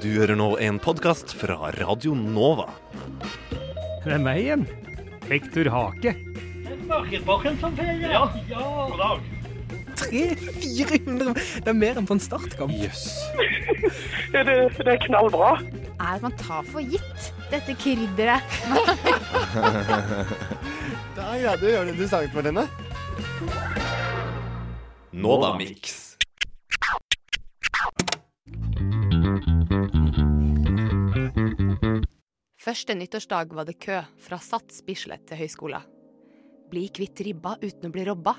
Du hører nå en podkast fra Radio Nova. Det er meg igjen. Hektor Hake. Markedbakken som feirer. Ja, ja. God dag. 300-400 Det er mer enn på en startkamp. Jøss. Ja, det, det er knallbra. er man tar for gitt dette krydderet. Da, ja, du gjør det du sang for henne. Nova Mix. Første nyttårsdag var det kø fra Sats Bislett til høyskolen. Bli kvitt ribba uten å bli robba.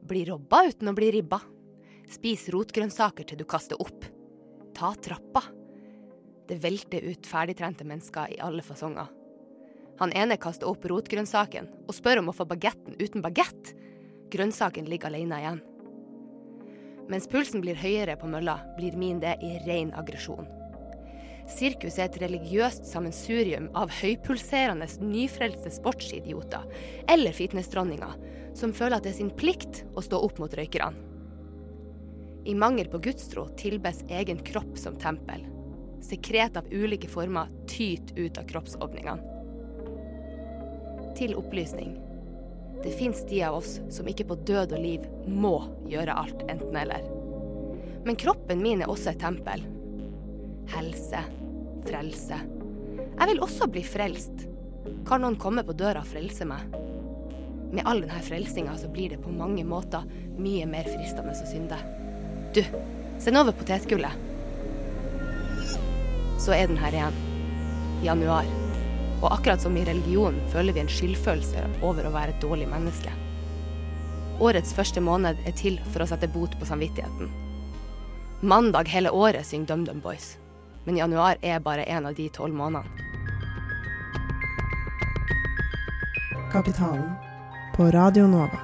Bli robba uten å bli ribba. Spis rotgrønnsaker til du kaster opp. Ta trappa. Det velter ut ferdigtrente mennesker i alle fasonger. Han ene kaster opp rotgrønnsaken og spør om å få bagetten uten bagett. Grønnsaken ligger alene igjen. Mens pulsen blir høyere på mølla, blir min det i ren aggresjon. Sirkus er et religiøst sammensurium av høypulserende, nyfrelste sportsidioter eller fitnessdronninger som føler at det er sin plikt å stå opp mot røykerne. I mangel på gudstro tilbes egen kropp som tempel. Sekret av ulike former tyter ut av kroppsåpningene. Til opplysning. Det fins de av oss som ikke på død og liv må gjøre alt enten-eller. Men kroppen min er også et tempel. Helse. Frelse. Jeg vil også bli frelst. Kan noen komme på døra og frelse meg? Med all denne frelsinga så blir det på mange måter mye mer fristende å synde. Du, send over potetgullet. Så er den her igjen. Januar. Og akkurat som i religionen føler vi en skyldfølelse over å være et dårlig menneske. Årets første måned er til for å sette bot på samvittigheten. Mandag hele året synger DumDum Boys, men januar er bare en av de tolv månedene. Kapitalen på Radio Nova.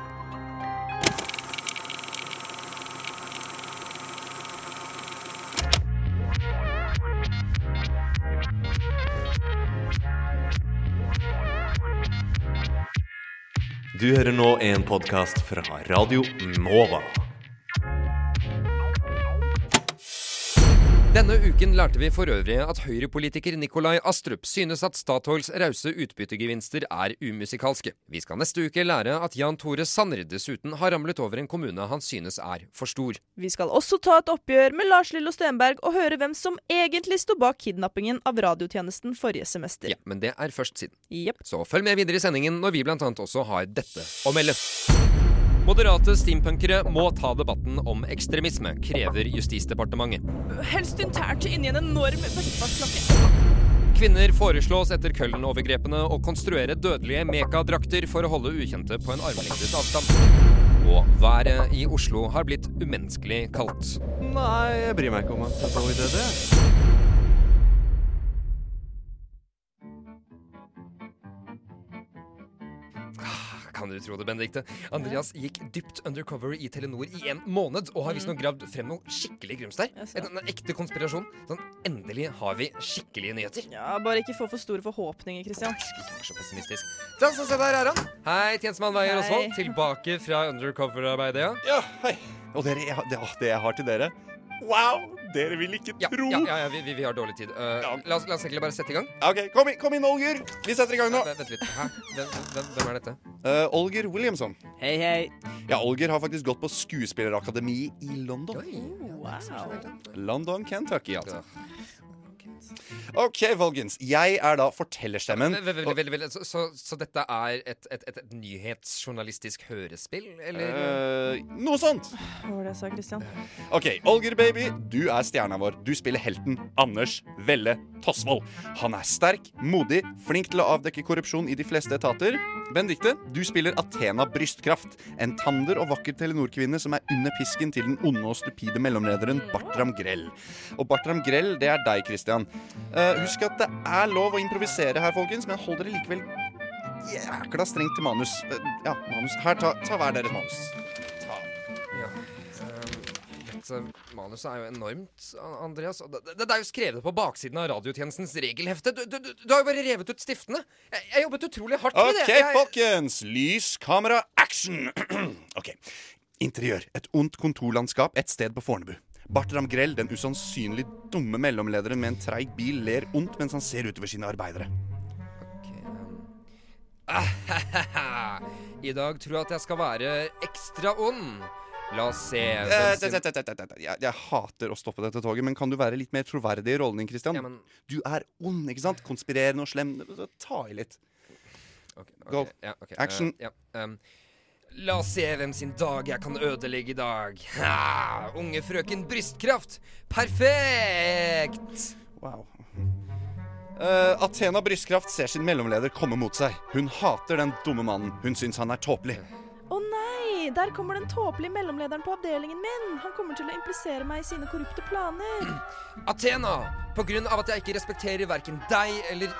Du hører nå en podkast fra Radio Nova. Denne uken lærte vi for øvrig at Høyre-politiker Nikolai Astrup synes at Statoils rause utbyttegevinster er umusikalske. Vi skal neste uke lære at Jan Tore Sanner dessuten har ramlet over en kommune han synes er for stor. Vi skal også ta et oppgjør med Lars Lillo Stenberg og høre hvem som egentlig sto bak kidnappingen av radiotjenesten forrige semester. Ja, Men det er først siden. Yep. Så følg med videre i sendingen når vi annet også har dette å melde. Moderate steampunkere må ta debatten om ekstremisme, krever Justisdepartementet. Helst internt inni en enorm bestefarsklokke. Kvinner foreslås etter Køllen-overgrepene å konstruere dødelige mekadrakter for å holde ukjente på en armlengdes avstand. Og været i Oslo har blitt umenneskelig kaldt. Nei, jeg bryr meg ikke om at det er dårlig idé, det. Kan du tro det, Benedikte? Andreas gikk dypt undercover i Telenor i en måned og har visstnok gravd frem noe skikkelig grums der. En, en ekte konspirasjon. Sånn, endelig har vi skikkelige nyheter. Ja, Bare ikke få for store forhåpninger, Christian. Ikke vær så pessimistisk. Da, så se der er han. Hei, tjenestemann Veier Osvold. Tilbake fra undercover-arbeidet, ja. Ja, hei. Og dere, jeg, det, det jeg har til dere Wow! Dere vil ikke Ja, tro ja, ja, ja vi, vi, vi har dårlig tid. Uh, Ja. la, oss, la oss egentlig bare sette i gang. Ok, kom inn, kom inn, Olger. Vi setter i gang nå. Vent, vent litt. Hæ? Hvem, hvem, hvem er dette? Uh, Olger Williamson. Hei, hei. Ja, Olger har faktisk gått på skuespillerakademi i London. Wow. London, Kentucky, altså. OK, folkens. Jeg er da fortellerstemmen. Vel, vel, vel, Så, så, så dette er et, et, et, et nyhetsjournalistisk hørespill, eller? Eh, noe sånt. Hva var det jeg sa, Christian? OK, Olger baby, du er stjerna vår. Du spiller helten Anders Velle Tosvold. Han er sterk, modig, flink til å avdekke korrupsjon i de fleste etater. Benedicte, du spiller Athena Brystkraft. En tander og vakker Telenor-kvinne som er under pisken til den onde og stupide mellomlederen Bartram Grell. Og Bartram Grell, det er deg, Christian. Eh, husk at det er lov å improvisere her, folkens, men hold dere likevel jækla strengt til manus. Eh, ja, manus. Her, ta, ta hver deres manus. Ta. Ja. ehm, manuset er jo enormt, Andreas. Det, det, er jo skrevet på baksiden av radiotjenestens regelhefte. Du, du, du, har jo bare revet ut stiftene. Jeg, jeg jobbet utrolig hardt med OK, det. Jeg, folkens. Lys, kamera, action! OK. Interiør. Et ondt kontorlandskap et sted på Fornebu. Bartram Grell, den usannsynlig dumme mellomlederen med en treig bil, ler ondt mens han ser utover sine arbeidere. I dag tror jeg at jeg skal være ekstra ond. La oss se Eh, Jeg, hater å stoppe dette toget, men kan du være litt mer troverdig i rollen din, Christian? Ja, men- Du er ond, ikke sant? Konspirerende og slem. Ta i litt. Okay, okay, Go. ja, okay. Action. Uh, ja, ehm, la oss se hvem sin dag jeg kan ødelegge i dag. Ha, unge frøken Brystkraft. Perfekt! Wow. Uh, Athena Brystkraft ser sin mellomleder komme mot seg. Hun hater den dumme mannen. Hun syns han er tåpelig. Å nei! Der kommer den tåpelige mellomlederen på avdelingen min. Han kommer til å implisere meg i sine korrupte planer. Athena, på grunn av at jeg ikke respekterer verken deg eller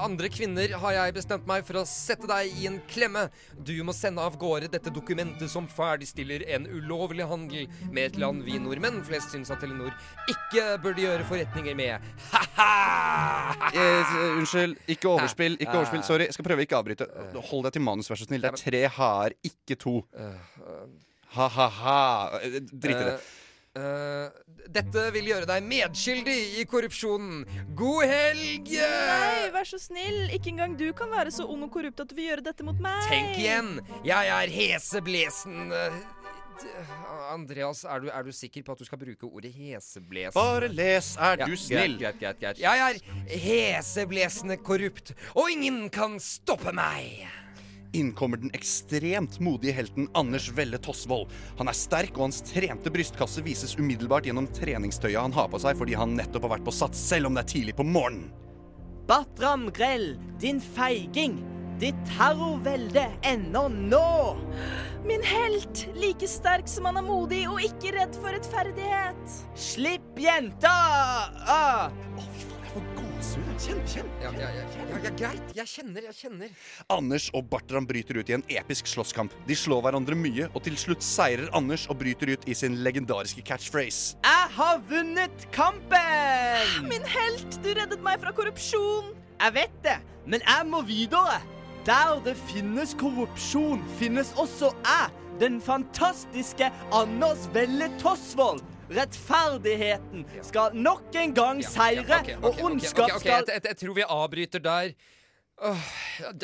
andre kvinner, har jeg bestemt meg for å sette deg i en klemme. Du må sende av gårde dette dokumentet som ferdigstiller en ulovlig handel med et land vi nordmenn flest syns at Telenor ikke burde gjøre forretninger med. Ha-ha! Eh, unnskyld, ikke overspill. ikke overspill, Sorry. Jeg skal prøve ikke å avbryte. Hold deg til manus, vær så snill. Det er tre ha-er, ikke to. Ha-ha-ha. Eh, Drit i det. Uh, eh, dette vil gjøre deg medskyldig i korrupsjonen. God helg! Nei, vær så snill. Ikke engang du kan være så ond og korrupt at du vil gjøre dette mot meg. Tenk igjen! Jeg er heseblesen Andreas, er du, er du sikker på at du skal bruke ordet heseblesen? Bare les, er Ja, du snill. Greit, greit, greit, greit. Jeg er heseblesende korrupt, og ingen kan stoppe meg. Inn kommer den ekstremt modige helten Anders Velle Tosvold. Han er sterk, og hans trente brystkasse vises umiddelbart gjennom treningstøyet han har på seg fordi han nettopp har vært på sats, selv om det er tidlig på morgenen. Batram Grell, din feiging! Ditt terrorvelde ender nå! Min helt! Like sterk som han er modig og ikke redd for rettferdighet. Slipp jenta! Ah. Å, jeg får gåsehud. Kjenn, kjenn. Ja, ja, ja, ja, ja, greit. Jeg kjenner, jeg kjenner. Anders og Bartram bryter ut i en episk slåsskamp. De slår hverandre mye, og til slutt seirer Anders og bryter ut i sin legendariske catchphrase. Jeg har vunnet kampen! Min helt, du reddet meg fra korrupsjon. Jeg vet det, men jeg må videre. Der det finnes korrupsjon, finnes også jeg, den fantastiske Anders Velle Tosvold. Rettferdigheten skal nok en gang seire, og ondskap skal Jeg, tror vi avbryter der. Åh,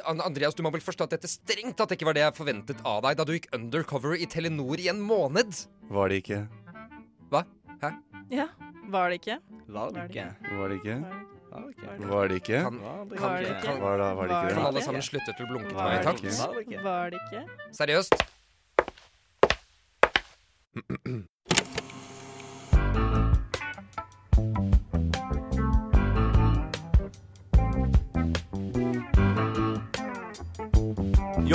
Andreas, du må vel forstå at dette strengt tatt ikke var det jeg forventet av deg da du gikk undercover i Telenor i en måned. Var det ikke? Hva? Hæ? Ja, var det ikke? Var det ikke? Var det ikke? Var det ikke? Var det ikke? Kan, kan, kan, Var det, var det ikke kan alle sammen slutte til å blunke til meg i takt? Var det ikke? Seriøst?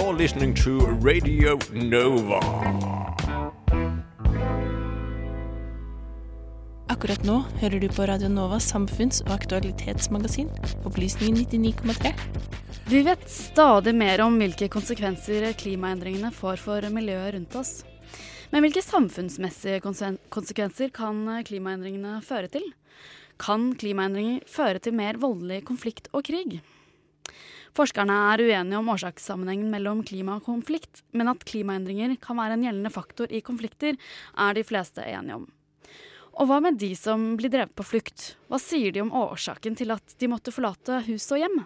You're listening to Radio Nova. Akkurat nå hører du på Radio Novas samfunns- og aktualitetsmagasin, Opplysningen 99,3. Vi vet stadig mer om hvilke konsekvenser klimaendringene får for miljøet rundt oss. Men hvilke samfunnsmessige konsekvenser kan klimaendringene føre til? Kan klimaendringer føre til mer voldelig konflikt og krig? Forskerne er uenige om årsakssammenhengen mellom klima og konflikt, men at klimaendringer kan være en gjeldende faktor i konflikter, er de fleste enige om. Og hva med de som blir drevet på flukt? Hva sier de om årsaken til at de måtte forlate hus og hjem?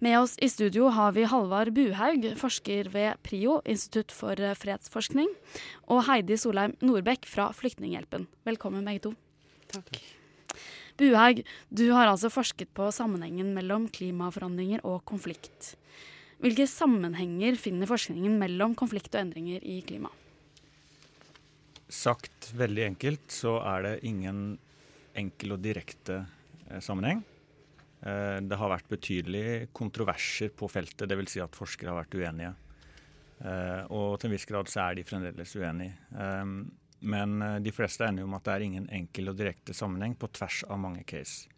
Med oss i studio har vi Halvard Buhaug, forsker ved PRIO, Institutt for fredsforskning, og Heidi Solheim Nordbekk fra Flyktninghjelpen. Velkommen begge to. Takk. Buhaug, du har altså forsket på sammenhengen mellom klimaforandringer og konflikt. Hvilke sammenhenger finner forskningen mellom konflikt og endringer i klima? Sagt veldig enkelt så er det ingen enkel og direkte eh, sammenheng. Eh, det har vært betydelige kontroverser på feltet, dvs. Si at forskere har vært uenige. Eh, og til en viss grad så er de fremdeles uenige. Men eh, de fleste er enige om at det er ingen enkel og direkte sammenheng på tvers av mange case.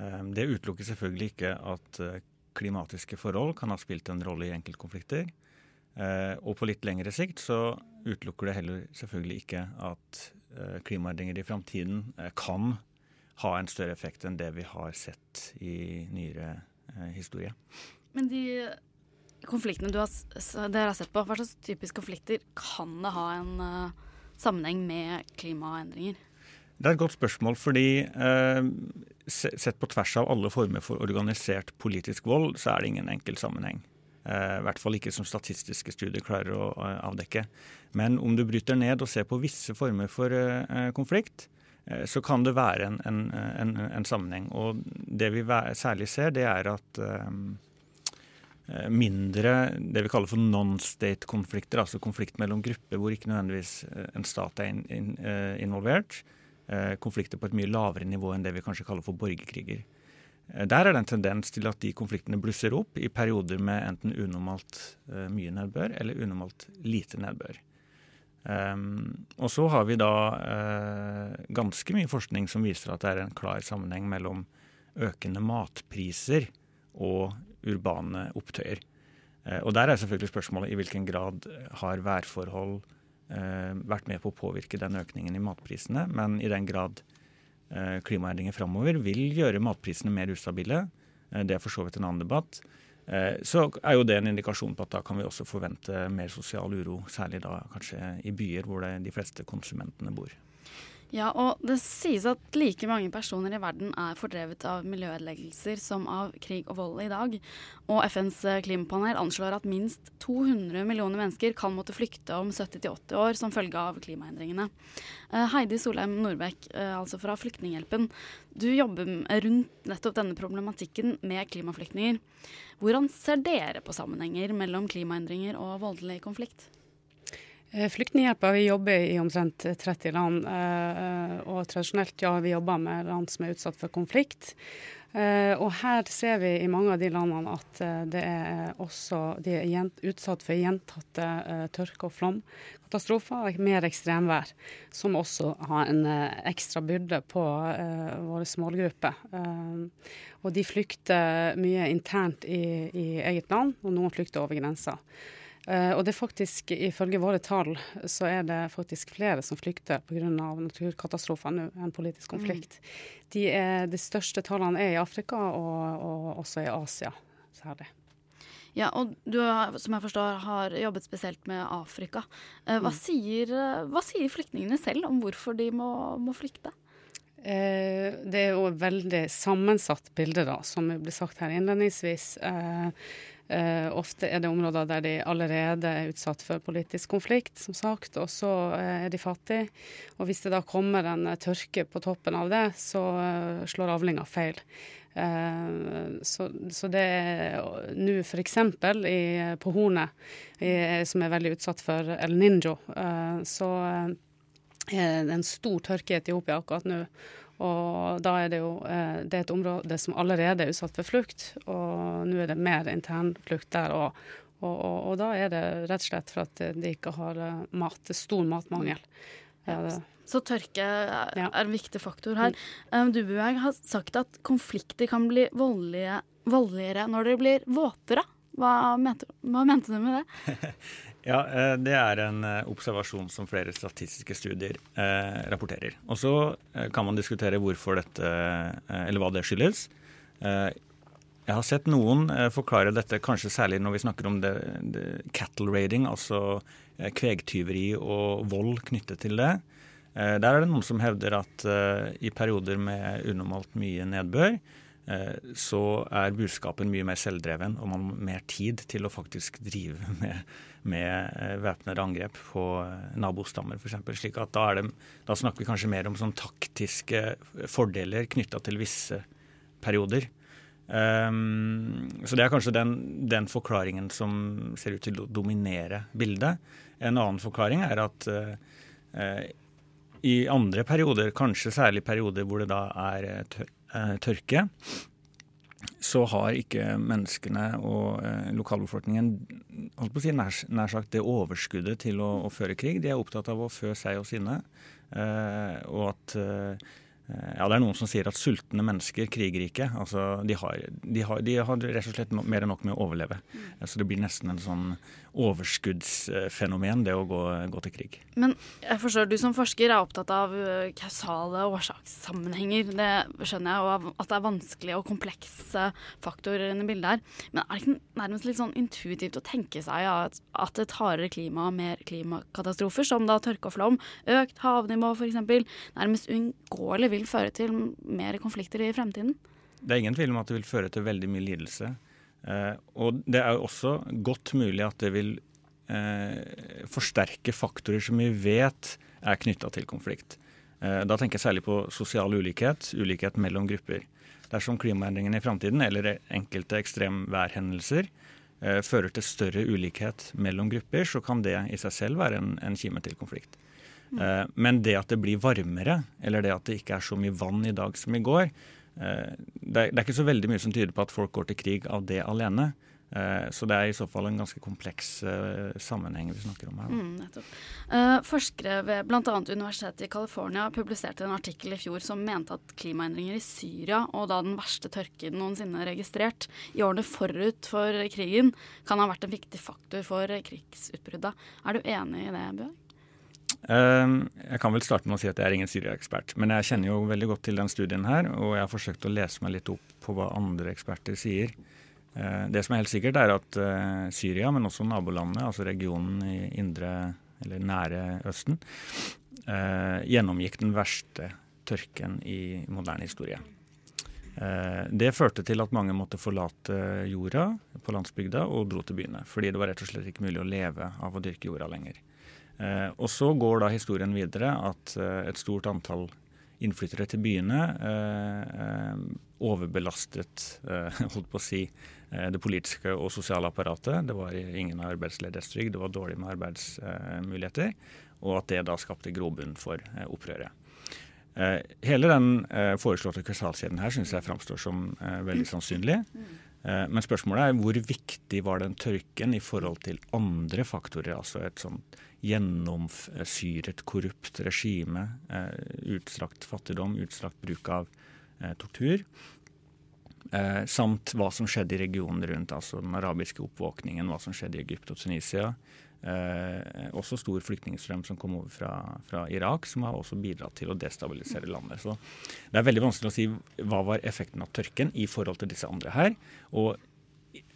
Eh, det utelukker selvfølgelig ikke at eh, klimatiske forhold kan ha spilt en rolle i enkeltkonflikter. Eh, og på litt lengre sikt så utelukker det heller selvfølgelig ikke at klimaendringer i framtiden kan ha en større effekt enn det vi har sett i nyere historie. Men de konfliktene har, dere har sett på, hva slags typiske konflikter kan det ha en, sammenheng med klimaendringer? Det er et godt spørsmål, fordi eh, sett på tvers av alle former for organisert politisk vold, så er det ingen enkel sammenheng. Eh, I hvert fall ikke som statistiske studier klarer å eh, avdekke. Men om du bryter ned og ser på visse former for eh, konflikt, eh, så kan det være en, en, en, en, sammenheng. Og det vi særlig ser, det er at eh, mindre det vi kaller for non-state-konflikter, altså konflikt mellom grupper hvor ikke nødvendigvis en stat er in, in, involvert, Eh, konflikter på et mye lavere nivå enn det vi kanskje kaller for borgerkriger. Eh, der er det en tendens til at de konfliktene blusser opp i perioder med enten unormalt mye nedbør eller unormalt lite nedbør. Um, og så har vi da uh, ganske mye forskning som viser at det er en klar sammenheng mellom økende matpriser og urbane opptøyer. Uh, og der er selvfølgelig spørsmålet i hvilken grad har værforhold Eh, vært med på å påvirke den økningen i matprisene. Men i den grad eh, klimaendringer framover vil gjøre matprisene mer ustabile, eh, det er for så vidt en annen debatt, så er jo det en indikasjon på at da kan vi også forvente mer sosial uro, særlig da kanskje i byer hvor de fleste konsumentene bor. Ja, og det sies at like mange personer i verden er fordrevet av miljøødeleggelser som av krig og vold i dag. Og FNs klimapanel anslår at minst 200 millioner mennesker kan måtte flykte om 70-80 år som følge av klimaendringene. Eh, Heidi Solheim Nordbekk, eh, altså fra Flyktninghjelpen. Du jobber rundt nettopp denne problematikken med klimaflyktninger. Hvordan ser dere på sammenhenger mellom klimaendringer og voldelig konflikt? Eh, Flyktninghjelpa jobber i omtrent 30 land. Eh, og tradisjonelt ja, vi jobber med land som er utsatt for konflikt. Eh, og her ser vi i mange av de landene at det er også de er utsatt for gjentatte tørke- og flomkatastrofer, mer ekstremvær, som også har en ekstra byrde på våre målgrupper. og de flykter mye internt i, i eget land, og noen flykter over grensa. Uh, og det er faktisk, ifølge våre tall, så er det faktisk flere som flykter pga. naturkatastrofer nå enn politisk konflikt. Mm. De, er, de, største tallene er i Afrika og, og også i Asia særlig. Ja, og du som jeg forstår har jobbet spesielt med Afrika. Uh, hva, mm. sier, hva, sier, flyktningene selv om hvorfor de må, må flykte? Uh, det er jo et veldig sammensatt bilde, da, som ble sagt her innledningsvis. Uh, ofte er det områder der de allerede er utsatt for politisk konflikt, som sagt, og så uh, er de fattige. Og hvis det da kommer en uh, tørke på toppen av det, så slår avlinga feil. så, så det er nå f.eks. på Hornet, som er veldig utsatt for El Ninjo, så er det en stor tørke i Etiopia akkurat nå. Og da er det jo eh, Det er et område som allerede er utsatt for flukt, og nå er det mer internflukt der òg. Og, og, og, da er det rett og slett for at de ikke har eh, mat. Det er stor matmangel. Ja, så tørke er ja. en viktig faktor her. Um, Dubueg har sagt at konflikter kan bli voldelige, voldeligere når de blir våtere. Hva mente, hva mente du med det? Ja, eh, Det er en eh, observasjon som flere statistiske studier eh, rapporterer. Og Så eh, kan man diskutere hvorfor dette, eller hva det skyldes. Eh, jeg har sett noen eh, forklare dette, kanskje særlig når vi snakker om det, det cattle raiding, altså kvegtyveri og vold knyttet til det. Der er det noen som hevder at i perioder med unormalt mye nedbør, så er budskapen mye mer selvdreven, og man har mer tid til å faktisk drive med med eh, væpnede angrep på eh, nabostammer f.eks. slik at da, det, da, snakker vi kanskje mer om sånn taktiske fordeler knytta til visse perioder. Um, så det er kanskje den, den, forklaringen som ser ut til å dominere bildet. En annen forklaring er at uh, i andre perioder, kanskje særlig perioder hvor det da er tør, uh, tørke, så har ikke menneskene og eh, lokalbefolkningen holdt på å si nær, nær sagt det overskuddet til å, å, føre krig. De er opptatt av å fø seg og sine. Eh, og at eh, Eh, ja, Det er noen som sier at sultne mennesker kriger ikke. Altså, de, har, de, har, de har rett og slett mer enn nok med å overleve. Mm. Så det blir nesten en sånn overskuddsfenomen, det å gå, gå, til krig. Men jeg forstår du som forsker er opptatt av eh, kausale årsakssammenhenger. Det skjønner jeg, og at det er vanskelige og komplekse faktorer inni bildet her. Men er det ikke nærmest litt sånn intuitivt å tenke seg at, at et hardere klima og mer klimakatastrofer, som da tørke og flom, økt havnivå f.eks., nærmest uunngåelig vil føre til mer konflikter i fremtiden? Det er ingen tvil om at det vil føre til veldig mye lidelse. Eh, og det er jo også godt mulig at det vil eh, forsterke faktorer som vi vet er knytta til konflikt. Eh, da tenker jeg særlig på sosial ulikhet, ulikhet mellom grupper. Dersom klimaendringene i framtiden eller enkelte ekstremværhendelser eh, fører til større ulikhet mellom grupper, så kan det i seg selv være en, en kime til konflikt. Mm. Eh, men det at det blir varmere, eller det at det ikke er så mye vann i dag som i går, er, det er ikke så veldig mye som tyder på at folk går til krig av det alene. Eh, så det er i så fall en ganske kompleks uh, sammenheng vi snakker om her. Mm, forskere ved bl.a. Universitetet i California publiserte en artikkel i fjor som mente at klimaendringer i Syria, og da den verste tørken noensinne registrert i årene forut for krigen, kan ha vært en viktig faktor for krigsutbruddet. Er du enig i det, Bjørg? Ehm, jeg kan vel starte med å si at jeg er ingen Syria-ekspert. Men jeg kjenner jo veldig godt til den studien her, og jeg har forsøkt å lese meg litt opp på hva andre eksperter sier. Ehm, det som er helt sikkert, er at eh, Syria, men også nabolandene, altså regionen i indre eller nære Østen, eh, gjennomgikk den verste tørken i moderne historie. Ehm, det førte til at mange måtte forlate jorda på landsbygda og dro til byene. Fordi det var rett og slett ikke mulig å leve av å dyrke jorda lenger. Eh, og så går da historien videre at eh, et stort antall innflyttere til byene eh, overbelastet holdt på å si, det politiske og sosiale apparatet. Det var ingen arbeidsledighetstrygd, det var dårlig med arbeidsmuligheter. Og at det da skapte grobunn for opprøret. Hele den foreslåtte kausalkjeden her syns jeg framstår som veldig sannsynlig. Men spørsmålet er hvor viktig var den tørken i forhold til andre faktorer, altså et sånt gjennomsyret korrupt regime, eh, utstrakt fattigdom, utstrakt bruk av eh, tortur. Eh, samt hva som skjedde i regionen rundt, altså den arabiske oppvåkningen, hva som skjedde i Egypt og Tunisia. Eh, også stor flyktningstrøm som kom over fra, fra, Irak, som har også bidratt til å destabilisere landet. Så Det er veldig vanskelig å si hva var effekten av tørken i forhold til disse andre her. Og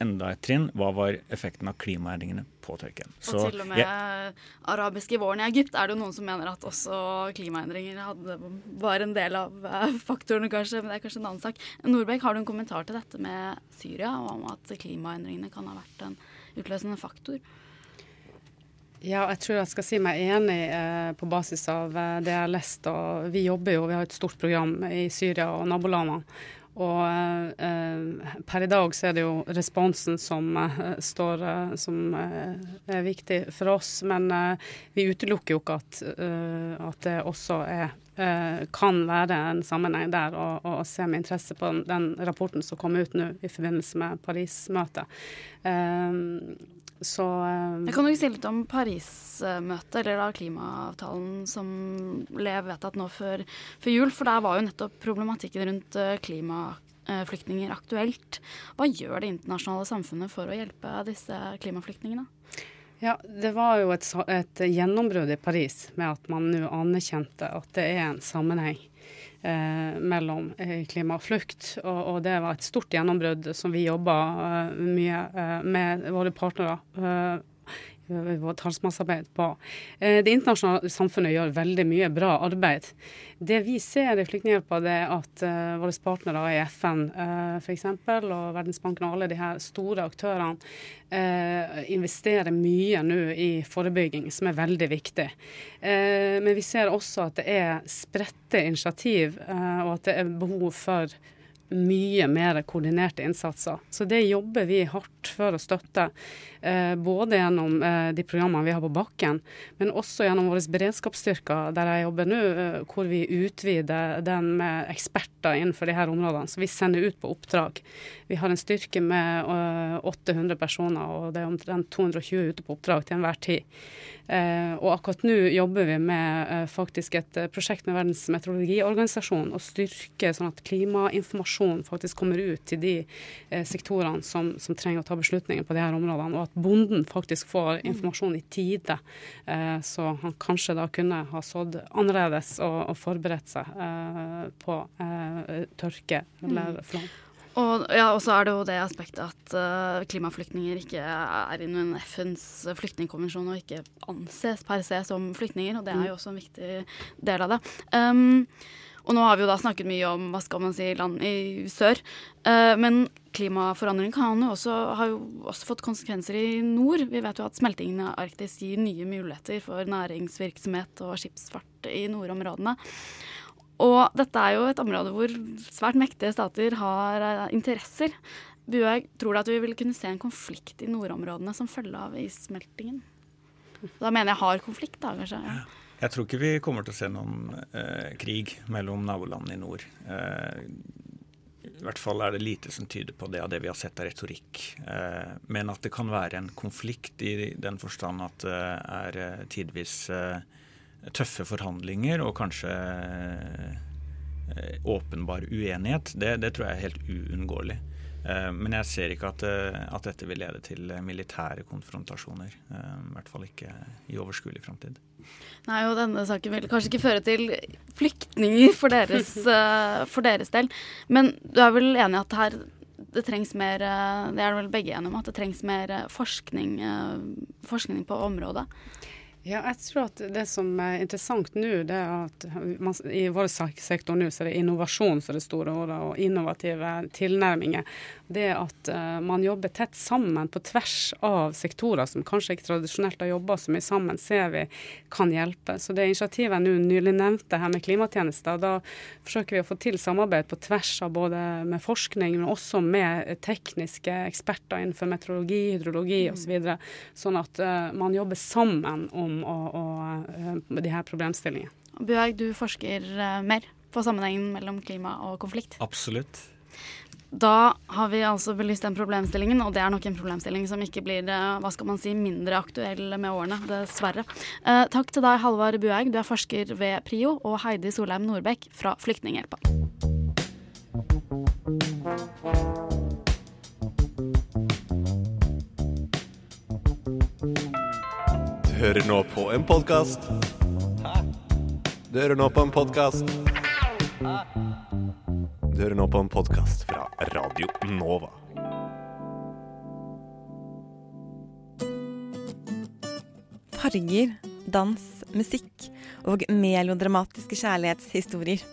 enda et trinn. Hva var effekten av klimaendringene på tørken? Så, og til og med ja. arabiske våren i Egypt er det noen som mener at også klimaendringer hadde, var en del av uh, faktorene, kanskje. Men det er kanskje en annen sak. Nordbekk, har du en kommentar til dette med Syria, og om at klimaendringene kan ha vært en utløsende faktor? Ja, jeg tror jeg skal si meg enig eh, på basis av eh, det jeg har lest. og Vi jobber jo, vi har et stort program i Syria og nabolandene. Og eh, per i dag så er det jo responsen som eh, står eh, som eh, er viktig for oss. Men eh, vi utelukker jo ikke at, eh, at det også er, kan være en sammenheng der, og, og se med interesse på den, den rapporten som kom ut nå i forbindelse med Paris-møtet. Så um, Jeg kan jo si litt om Paris-møtet, eller da klimaavtalen som ble vedtatt nå før, før, jul. For der var jo nettopp problematikken rundt eh, klimaflyktninger aktuelt. Hva gjør det internasjonale samfunnet for å hjelpe disse klimaflyktningene? Ja, Det var jo et, et gjennombrudd i Paris med at man nå anerkjente at det er en sammenheng eh, mellom eh, klima og flukt. Og, og, det var et stort gjennombrudd som vi jobba eh, mye eh, med våre partnere eh, talsmannsarbeid på. Eh, det internasjonale samfunnet gjør veldig mye bra arbeid. Det vi ser i Flyktninghjelpa, er at uh, våre partnere i FN f.eks. og Verdensbanken og alle de her store aktørene investerer mye nå i forebygging, som er veldig viktig. Men vi ser også at det er spredte initiativ, og at det er behov for mye mer koordinerte innsatser. Så det jobber vi hardt for å støtte. Eh, både gjennom eh, de programmene vi har på bakken, men også gjennom våre beredskapsstyrker, der jeg jobber nå, eh, hvor vi utvider den med eksperter innenfor de her områdene. Så vi sender ut på oppdrag. Vi har en styrke med 800 personer, og det er omtrent 220 ute på oppdrag til enhver tid. Eh, og akkurat nå jobber vi med eh, faktisk et eh, prosjekt med Verdens meteorologiorganisasjon å styrke sånn at klimainformasjon faktisk kommer ut til de sektorene som, som, trenger å ta beslutninger på de her områdene, og at bonden faktisk får informasjon i tide, eh, så han kanskje da kunne ha sådd annerledes og, og forberedt seg eh, på tørke eller flom. Og ja, så er det jo det aspektet at uh, klimaflyktninger ikke er innen FNs flyktningkonvensjon og ikke anses per se som flyktninger, og det er jo også en viktig del av det. Um, og nå har vi jo da snakket mye om hva skal man si, land i sør. Uh, men klimaforandring kan jo også, har jo også fått konsekvenser i nord. Vi vet jo at smeltingen av Arktis gir nye muligheter for næringsvirksomhet og skipsfart i nordområdene. Og dette er jo et område hvor svært mektige stater har uh, interesser. Buhaug, tror du at vi vil kunne se en konflikt i nordområdene som følge av issmeltingen? Da mener jeg hard konflikt, da kanskje. Ja. Jeg tror ikke vi kommer til å se noen eh, krig mellom nabolandene i nord. Eh, I hvert fall er det lite som tyder på det av det vi har sett av retorikk. men at det kan være en konflikt i den forstand at det er tidvis tøffe forhandlinger og kanskje eh, åpenbar uenighet, det, det, tror jeg er helt uunngåelig. Eh, men jeg ser ikke at, eh, at, dette vil lede til militære konfrontasjoner. I hvert fall ikke i overskuelig framtid. Nei, og denne saken vil kanskje ikke føre til flyktninger for deres, for deres del. Men du er vel enig i at her det trengs mer Det er vel begge enige om at det trengs mer forskning, forskning på området? Ja, jeg tror at det som er interessant nå, det er at man, i vår sektor nå så er det innovasjon som er det store ordet, og innovative tilnærminger det at uh, man jobber tett sammen på tvers av sektorer som kanskje ikke tradisjonelt har jobba så mye sammen, ser vi kan hjelpe. Så det initiativet jeg nå nylig nevnte her med klimatjenester, da forsøker vi å få til samarbeid på tvers av både med forskning, men også med tekniske eksperter innenfor meteorologi, hydrologi mm. osv. Så sånn at uh, man jobber sammen om å, å, uh, de her problemstillingene. Bjørg, du forsker mer på sammenhengen mellom klima og konflikt? Absolutt. Da har vi altså belyst den problemstillingen, og det er nok en problemstilling som ikke blir eh, hva skal man si, mindre aktuell med årene, dessverre. Eh, takk til deg, Halvard Bueig, du er forsker ved PRIO, og Heidi Solheim Nordbekk fra Flyktninghjelpa. Du hører nå på en podkast. Du hører nå på en podkast. Du hører nå på en podkast fra Radio Nova. Farger, dans, musikk og melodramatiske kjærlighetshistorier.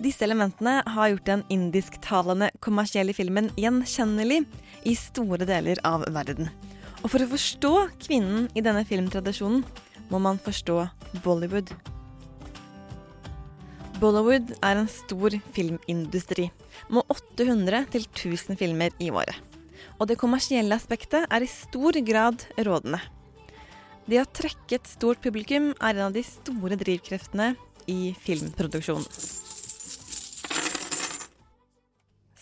Disse elementene har gjort den indisktalende kommersielle filmen gjenkjennelig i store deler av verden. Og for å forstå kvinnen i denne filmtradisjonen må man forstå Bollywood. Bollywood er en stor filmindustri, med 800 til 1000 filmer i året. Og det kommersielle aspektet er i stor grad rådende. Det å trekke et stort publikum er en av de store drivkreftene i filmproduksjonen.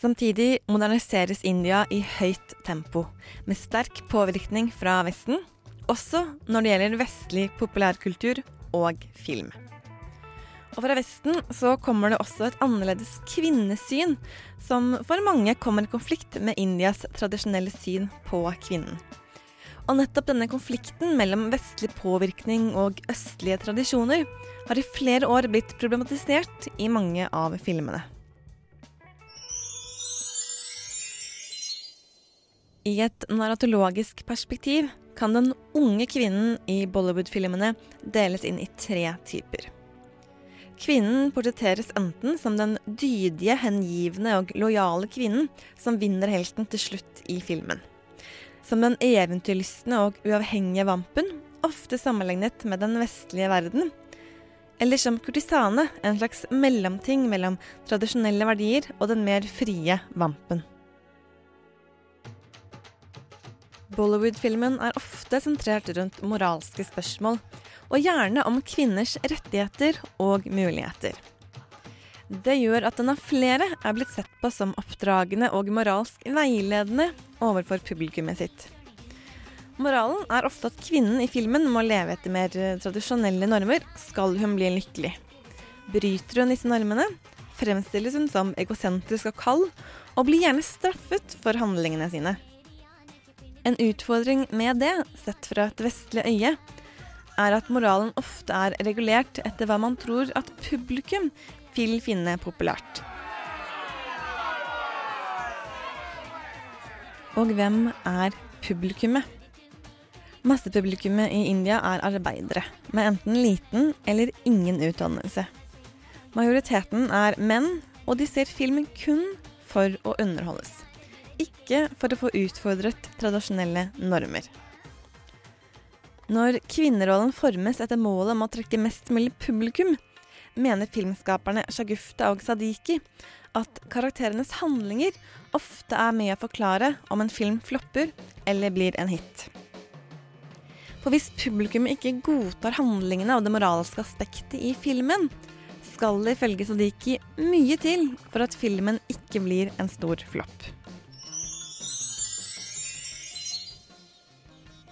Samtidig moderniseres India i høyt tempo, med sterk påvirkning fra Vesten, også når det gjelder vestlig populærkultur og film. Og fra Vesten så kommer det også et annerledes kvinnesyn, som for mange kommer i konflikt med Indias tradisjonelle syn på kvinnen. Og nettopp denne konflikten mellom vestlig påvirkning og østlige tradisjoner har i flere år blitt problematisert i mange av filmene. I et narratologisk perspektiv kan den unge kvinnen i Bollywood-filmene deles inn i tre typer. Kvinnen portretteres enten som den dydige, hengivne og lojale kvinnen som vinner helten til slutt i filmen. Som den eventyrlystne og uavhengige vampen, ofte sammenlignet med den vestlige verden. Eller som kurtisane, en slags mellomting mellom tradisjonelle verdier og den mer frie vampen. Bollywood-filmen er ofte sentrert rundt moralske spørsmål, og gjerne om kvinners rettigheter og muligheter. Det gjør at den av flere er blitt sett på som oppdragende og moralsk veiledende overfor publikummet sitt. Moralen er ofte at kvinnen i filmen må leve etter mer eh, tradisjonelle normer skal hun bli lykkelig. Bryter hun disse normene, fremstilles hun som egosentrisk og kald, og blir gjerne straffet for handlingene sine. En utfordring med det, sett fra et vestlig øye, er at moralen ofte er regulert etter hva man tror at publikum vil finne populært. Og hvem er publikummet? Massepublikummet i India er arbeidere, med enten liten eller ingen utdannelse. Majoriteten er menn, og de ser film kun for å underholdes. Ikke for å få utfordret tradisjonelle normer. Når kvinnerollen formes etter målet om å trekke mest mulig publikum, mener filmskaperne Shagufta og Sadiki at karakterenes handlinger ofte er med å forklare om en film flopper eller blir en hit. For hvis publikum ikke godtar handlingene og det moralske aspektet i filmen, skal det ifølge Sadiki mye til for at filmen ikke blir en stor flopp.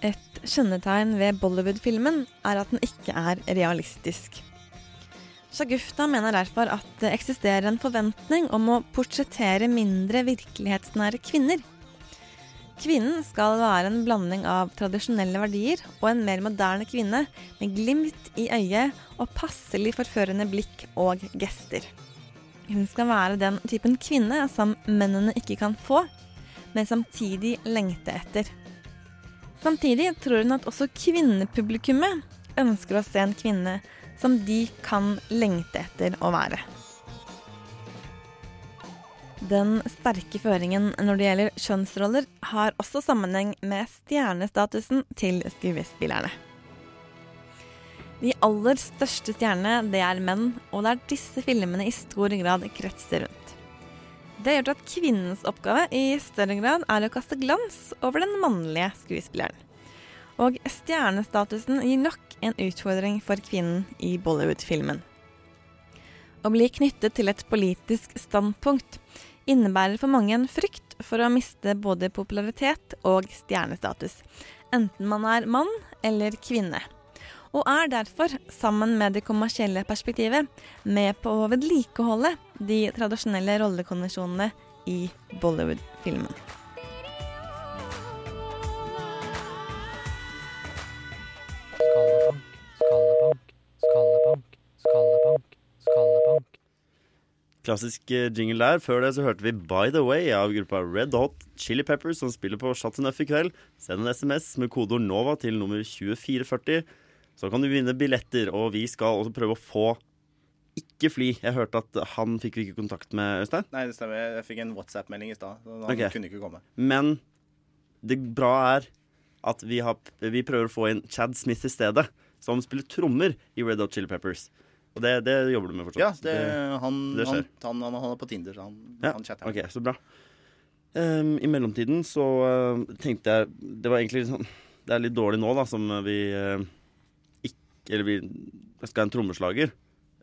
Et kjennetegn ved Bollywood-filmen er at den ikke er realistisk. Shagufta mener derfor at det eksisterer en forventning om å portrettere mindre virkelighetsnære kvinner. Kvinnen skal være en blanding av tradisjonelle verdier og en mer moderne kvinne med glimt i øyet og passelig forførende blikk og gester. Hun skal være den typen kvinne som mennene ikke kan få, men samtidig lengte etter. Samtidig tror hun at også kvinnepublikummet ønsker å se en kvinne som de kan lengte etter å være. Den sterke føringen når det gjelder kjønnsroller, har også sammenheng med stjernestatusen til skuespillerne. De aller største stjernene, det er menn, og det er disse filmene i stor grad kretser rundt. Det gjør at kvinnens oppgave i større grad er å kaste glans over den mannlige skuespilleren. Og stjernestatusen gir nok en utfordring for kvinnen i Bollywood-filmen. Å bli knyttet til et politisk standpunkt innebærer for mange en frykt for å miste både popularitet og stjernestatus, enten man er mann eller kvinne. Og er derfor, sammen med det kommersielle perspektivet, med på å vedlikeholde de tradisjonelle rollekonvensjonene i Bollywood-filmen. Skallebank, skallebank, skallebank, skallebank, skallebank. Klassisk eh, jingle der. Før det så hørte vi By The Way av gruppa Red Hot Chili Peppers, som spiller på Chateau Neuf i kveld. Send en SMS med kodeord NOVA til nummer 2440. Så kan du vinne billetter, og vi skal også prøve å få ikke fly. Jeg hørte at han fikk vi ikke kontakt med, Øystein. Nei, det stemmer. Jeg fikk en WhatsApp-melding i stad. Han okay. kunne ikke komme. Men det bra er at vi, har, vi prøver å få inn Chad Smith i stedet, som spiller trommer i Red Hot Chili Peppers. Og det, det jobber du med fortsatt? Ja, det, han, det han, han, han, er på Tinder, så han, Ja, chatter. ok, så bra. Um, I mellomtiden så uh, tenkte jeg Det var egentlig sånn Det er litt dårlig nå, da, som vi uh, ikke Eller vi skal ha en trommeslager.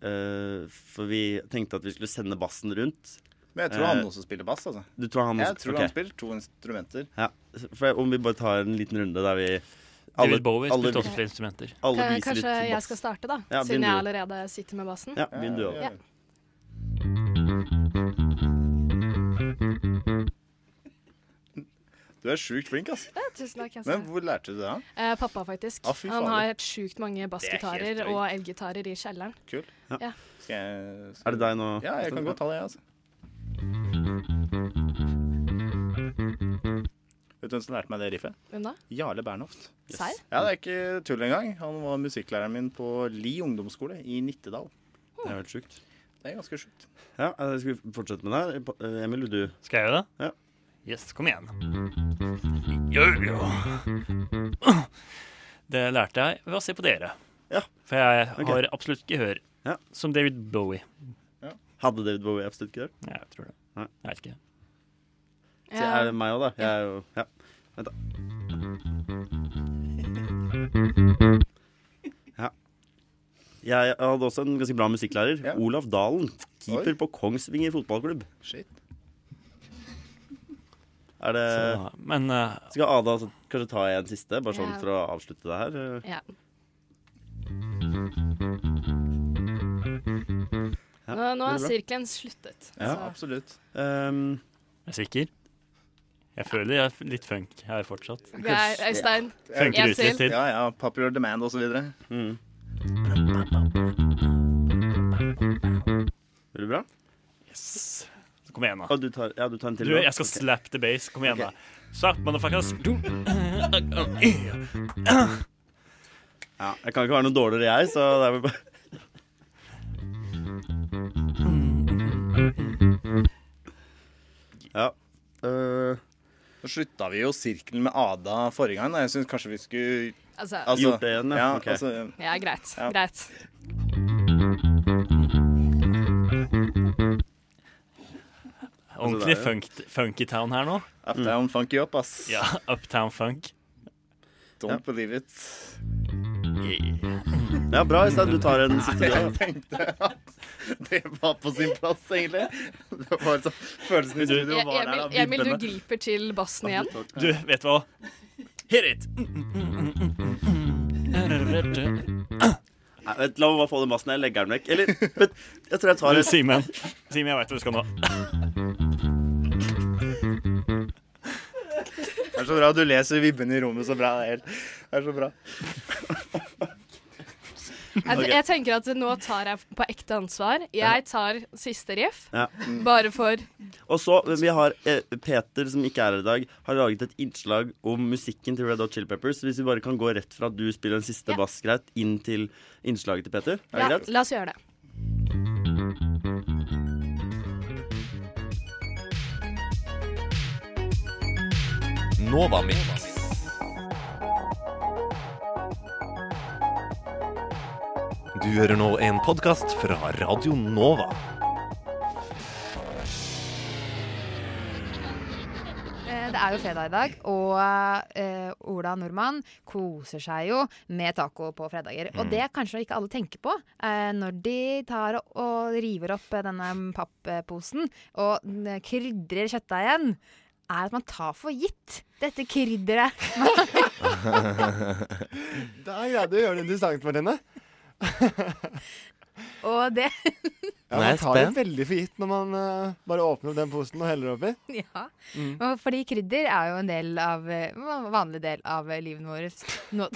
Eh, for vi tenkte at vi skulle sende bassen rundt. Men jeg tror han Eh, også spiller bass, altså. Du tror han jeg tror okay. han spiller to instrumenter. Ja, for Om vi bare tar en liten runde der vi David Bowie alle- spilte også flere instrumenter. Alle Kanskje jeg skal starte, da? Ja, siden jeg allerede sitter med bassen. Ja, begynn du også. Ja. Du er sjukt flink, ass. Ja, tusen takk. Altså. Men hvor lærte du det? da? Eh, pappa, faktisk. Ah, Han har helt sjukt mange er bassgitarer og elgitarer i kjelleren. Kult. Ja. Skal jeg, Er det deg nå? Ja, jeg kan godt ta det, jeg, altså. Vet du hvem som lærte meg det riffet? Hvem da? Jarle Bernhoft. Serr? Ja, det er ikke tull engang. Han var musikklæreren min på Li ungdomsskole i Nittedal. Det er helt sjukt. Det er ganske sjukt. Ja, eh, skal vi fortsette med det? her? Eh, Emil, vil du Skal jeg gjøre det? Ja. Yes, kom igjen. Jo, jo. Det lærte jeg ved å se på dere. Ja. For jeg Ok. har absolutt gehør. Ja. Som David Bowie. Hadde David Bowie absolutt ikke det? Ja, jeg tror det. Nei. Jeg vet ikke. Så er det meg òg, da? Jeg er jo Ja. Vent, da. Ja. Jeg hadde også en ganske bra musikklærer. Olav Dalen. Keeper Oi. på Kongsvinger fotballklubb. Shit. Er det Så, men uh, Skal Ada kanskje ta en siste, bare sånn Ja. for å avslutte det her? Ja. Ja, Nå, nå er sirkelen sluttet. Ja, så- absolutt. Um, er du sikker? Jeg føler jeg er litt funk her fortsatt. Geir, Øystein, Funker ut litt til. til. Ja, ja. Popular demand og så videre. Mm. Veldig bra. Yes. Kom igjen, da. Og du tar, ja, du tar en til? Du, jeg skal okay. slap the base. Kom igjen, da. Suck, motherfuckers. Ja, jeg kan ikke være noe dårligere, jeg, så det er vel bare Ja. Uh, Så slutta vi jo sirkelen med Ada forrige gang. Da. Jeg syns kanskje vi skulle Altså- Gjort det igjen, ja. Okay. Altså, Ja, greit. Ja. Greit. Ordentlig Altså, det er funk, funky town her nå. Uptown funky up, ass. Ja, uptown funk. Don't believe it. ja, bra, Øystein. Du tar en siste. Jeg tenkte at det var på sin plass, egentlig. Det var sånn, Følelsen i studio var der. da, Emil, Emil, du griper til bassen igjen. Du, vet du hva? Hit it! Nei, vet, La meg bare få den bassen. Jeg legger den vekk. Eller vet, jeg tror jeg tar en Simen, Simen, jeg veit hva du skal nå. Det er så bra. Du leser vibbene i rommet så bra. Det er, helt, det er så bra. Jeg, Jeg tenker at nå tar jeg på ekte ansvar. Jeg tar siste riff. Ja. Bare for Og så, vi har eh, Peter, som ikke er her i dag, har laget et innslag om musikken til Red Hot Chili Peppers. Hvis vi bare kan gå rett fra at du spiller den siste Ja. bass greit, inn til innslaget til Peter. Er det Ja, greit? la oss gjøre det. Nova Mix. Du hører nå en podkast fra Radio Nova. Eh, Det er jo fredag i dag, og eh, Ola Nordmann koser seg jo med taco på fredager. Og Mm. det kanskje ikke alle tenker på eh, når de tar og, og river opp denne pappposen og krydrer kjøttdeigen, er at man tar for gitt dette krydderet. Da greide du å gjøre det interessant for henne. og det Ja, man tar det veldig for gitt når man eh, bare åpner opp den posen og heller oppi. Ja. Mm. Og Fordi krydder er jo en del av, eh, vanlig del av eh, livet vårt. Nå,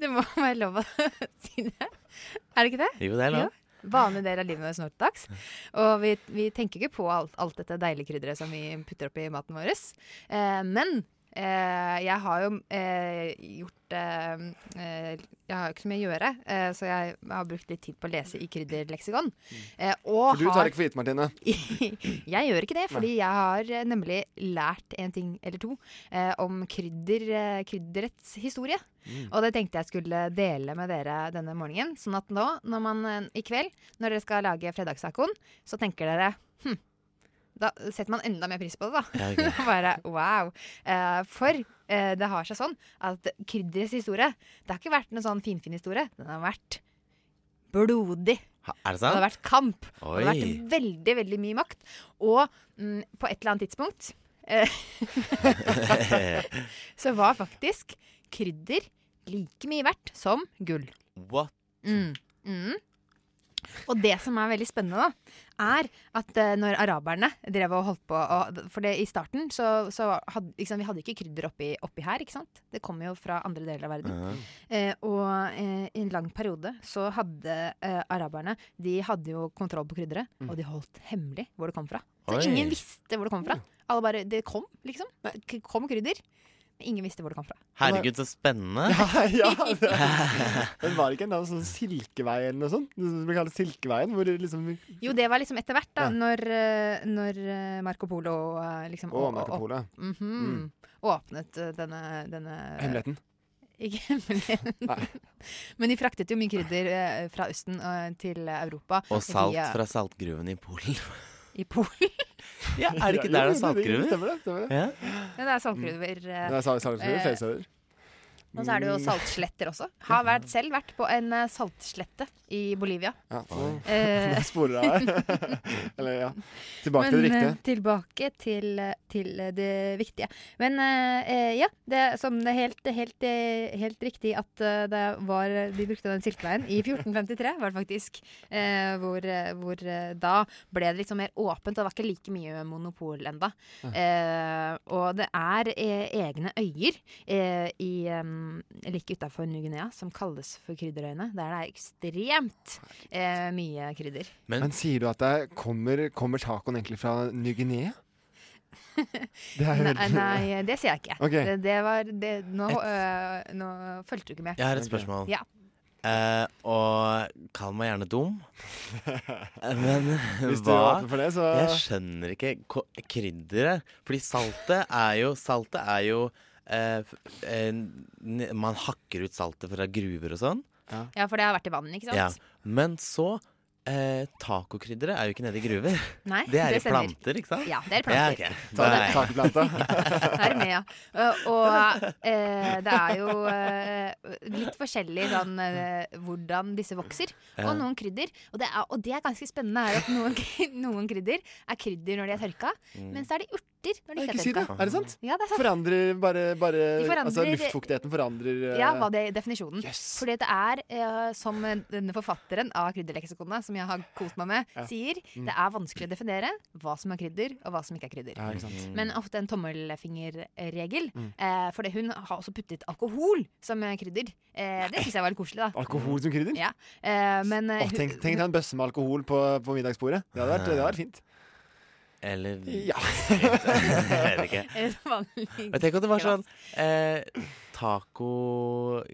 det må være lov å si det. Er det ikke det? Jo, det er lov. Vanlig del av livet vårt nå til dags. Og vi, vi tenker ikke på alt, alt dette deilige krydderet som vi putter oppi maten vår. Eh, men eh, jeg har jo eh, gjort eh, eh, Jeg har jo ikke så mye å gjøre, eh, så jeg har brukt litt tid på å lese i krydderleksikon. Eh, og For du tar har- ikke for gitt, Martine. jeg gjør ikke det, fordi jeg har eh, nemlig lært en ting eller to eh, om krydder, eh, krydderets historie. Mm. Og det tenkte jeg skulle dele med dere denne morgenen. Sånn at nå, man eh, i kveld, når dere skal lage fredagstacoen, så tenker dere hm, da setter man enda mer pris på det, da. Ja, ok. Bare wow. Eh, for eh, det har seg sånn at krydderets historie, det har ikke vært noen sånn finfin historie. Den har vært blodig. Ha- Er det Det har vært kamp. Det har vært veldig, veldig mye makt. Og mm, på et eller annet tidspunkt eh, så var faktisk krydder like mye verdt som gull. What? Mm. Mm. Og det som er veldig spennende, da, er at uh, når araberne drev og holdt på og, For det, i starten så, så hadde liksom, vi hadde ikke krydder oppi, oppi her, ikke sant? Det kom jo fra andre deler av verden. Ja. Uh, og uh, i en lang periode så hadde araberne De hadde jo kontroll på krydderet, Mm. og de holdt hemmelig hvor det kom fra. Så Oi. ingen visste hvor det kom fra. Alle bare Det kom, liksom. Det kom krydder. Ingen visste hvor det kom fra. Herregud, så spennende. Ja, ja. Det, men var det ikke en eller annen sånn silkevei eller noe sånt? Det som blir kalt Silkeveien? Hvor liksom Jo, det var liksom etter hvert, da, Ja. når, eh, når eh, Marco Polo eh, liksom Å, Marco Polo, mm -hmm, Mm. Åpnet denne, denne Hemmeligheten. Ikke hemmeligheten. Men de fraktet jo mye krydder fra Østen til Europa. Og salt via- fra saltgruven i Polen. I Polen? Ja, er det ikke der det er saltgruver? Stemmer det. stemmer det. Ja. Ja, det er saltgruver. eh, Det er sal- saltgruver eh, steder. Og så er det jo saltsletter også. Har vært, selv vært på en eh, saltslette i Bolivia. Ja, Eh, sporer av her. Eller ja. Tilbake til det Men, riktige. eh, tilbake til, eh, til det viktige. Men eh, ja, det, som det er helt, helt, helt riktig at det var De brukte den silkeveien i 1453, var det faktisk. Eh, hvor hvor da ble det liksom mer åpent. Det var ikke like mye monopol enda. Eh, og det er eh, egne øyer eh, i, eh, like utafor Ny-Guinea som kalles for krydderøyene. Der det er ekstremt eh, mye krydder. Men, sier du at det kommer, kommer tacoen egentlig fra Ny-Guinea? Det er Nei, nei, det sier jeg ikke. Okay. Det, det var det, nå, øh, nå fulgte du ikke med. Jeg har et spørsmål. Ja. Uh, og kall meg gjerne dum. Eh, Men Hvis hva det, så- Jeg skjønner ikke krydderet. Fordi saltet er jo Saltet er jo eh, eh, Man hakker ut saltet fra gruver og sånn. Ja, for det har vært i vann, ikke sant? Ja. Men så eh, Tacokrydderet er jo ikke nede i gruver. Nei, det er det i planter, ikke sant? Ja, det er i planter. Ja, ok. Ta det. Er med, ja. Og, og eh, det er jo eh, litt forskjellig sånn eh, hvordan disse vokser. Og noen krydder. Og det, er, og det er ganske spennende er at noen, noen krydder er krydder når de er tørka, Mm. mens så er de urter når de ikke ikke si det. Er det sant? Ja, det er sant. Forandrer bare, bare forandrer- Altså luftfuktigheten forandrer uh, Ja, hva det er definisjonen. Fordi det er, uh, som denne forfatteren av Krydderleksikonet, som jeg har kost meg med, Ja. sier, Mm. det er vanskelig å definere hva som er krydder, og hva som ikke er krydder. Ja, ikke sant. Mm. Men ofte en tommelfingerregel. Mm. Uh, fordi hun har også puttet alkohol som eh, krydder. Eh, det syns jeg var litt koselig, da. Alkohol som krydder? Ja. Eh, men eh, Åh, tenk, tenk deg en bøsse med alkohol på, på middagsbordet. Det hadde vært, det hadde vært fint. Eller Ja. Jeg vet ikke. Men tenk om det var sånn eh, tacogruve,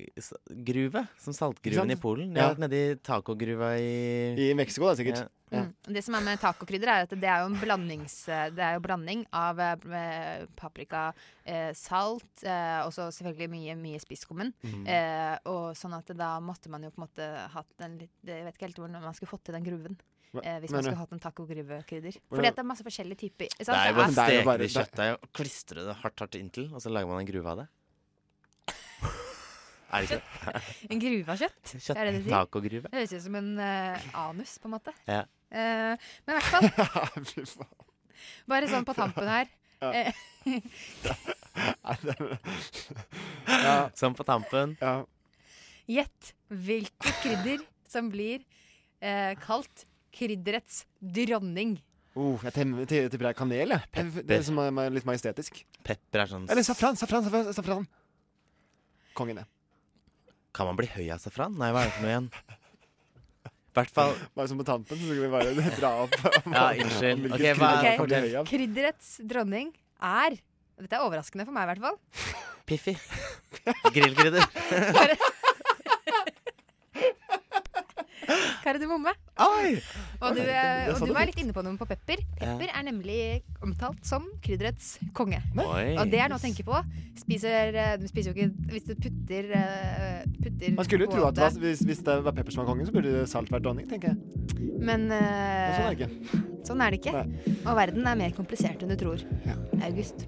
som saltgruven i? Polen. Ja. vært nede i tacogruva i I Mexico, da, sikkert. Ja. Mm. Det som er med tacokrydder, er at det er jo en blandings, det er jo blanding av eh, paprika, eh, salt, eh, og så selvfølgelig mye, mye spisskummen. Mm. Eh, og sånn at da måtte man jo på en måte hatt en litt Jeg vet ikke helt hvordan man skulle fått til den gruven. Eh, hvis man skulle hatt en tacogruvkrydder. Hvordan- Fordi det er masse forskjellige typer. Sant? Nei, bare steker det er jo steke det i kjøttdeig og klistre det hardt hardt inntil, og så lager man en gruve av det. Er det ikke det? En gruve av kjøtt? Kjøtt- Er det det tacogruve. Det høres ut som en uh, anus, på en måte. Ja. Uh, men i hvert fall Fy faen. Bare sånn på tampen her. Ja. Eh, Ja. Sånn på tampen. Ja. Gjett hvilket krydder som blir eh, kalt krydderets dronning. Oh, jeg tipper det er kanel, jeg. Det Pepper. som er er litt majestetisk. Pepper er sånn Eller safran, safran, safran. safran. Kongen, det. Kan man bli høy av safran? Nei, hva er det for noe igjen? I hvert fall Bare som på tampen, så skal vi bare dra opp. Ja, unnskyld. Hvilket Ok, hva krydder får de fortell. høy av? Krydderets dronning er Dette er overraskende for meg, i hvert fall. Piffi. Grillkrydder. Kardemomme. Oi! Og du, og du du var litt inne på noe på pepper. Pepper er nemlig omtalt som krydderets konge. Oi. Og det er noe å tenke på. Spiser, eh, du spiser jo ikke Hvis du putter, eh, putter Man skulle jo tro at det var, hvis, hvis det var pepper som var kongen, så burde salt vært dronning, tenker jeg. Men uh, sånn er det ikke. sånn er det ikke. Og verden er mer komplisert enn du tror. August.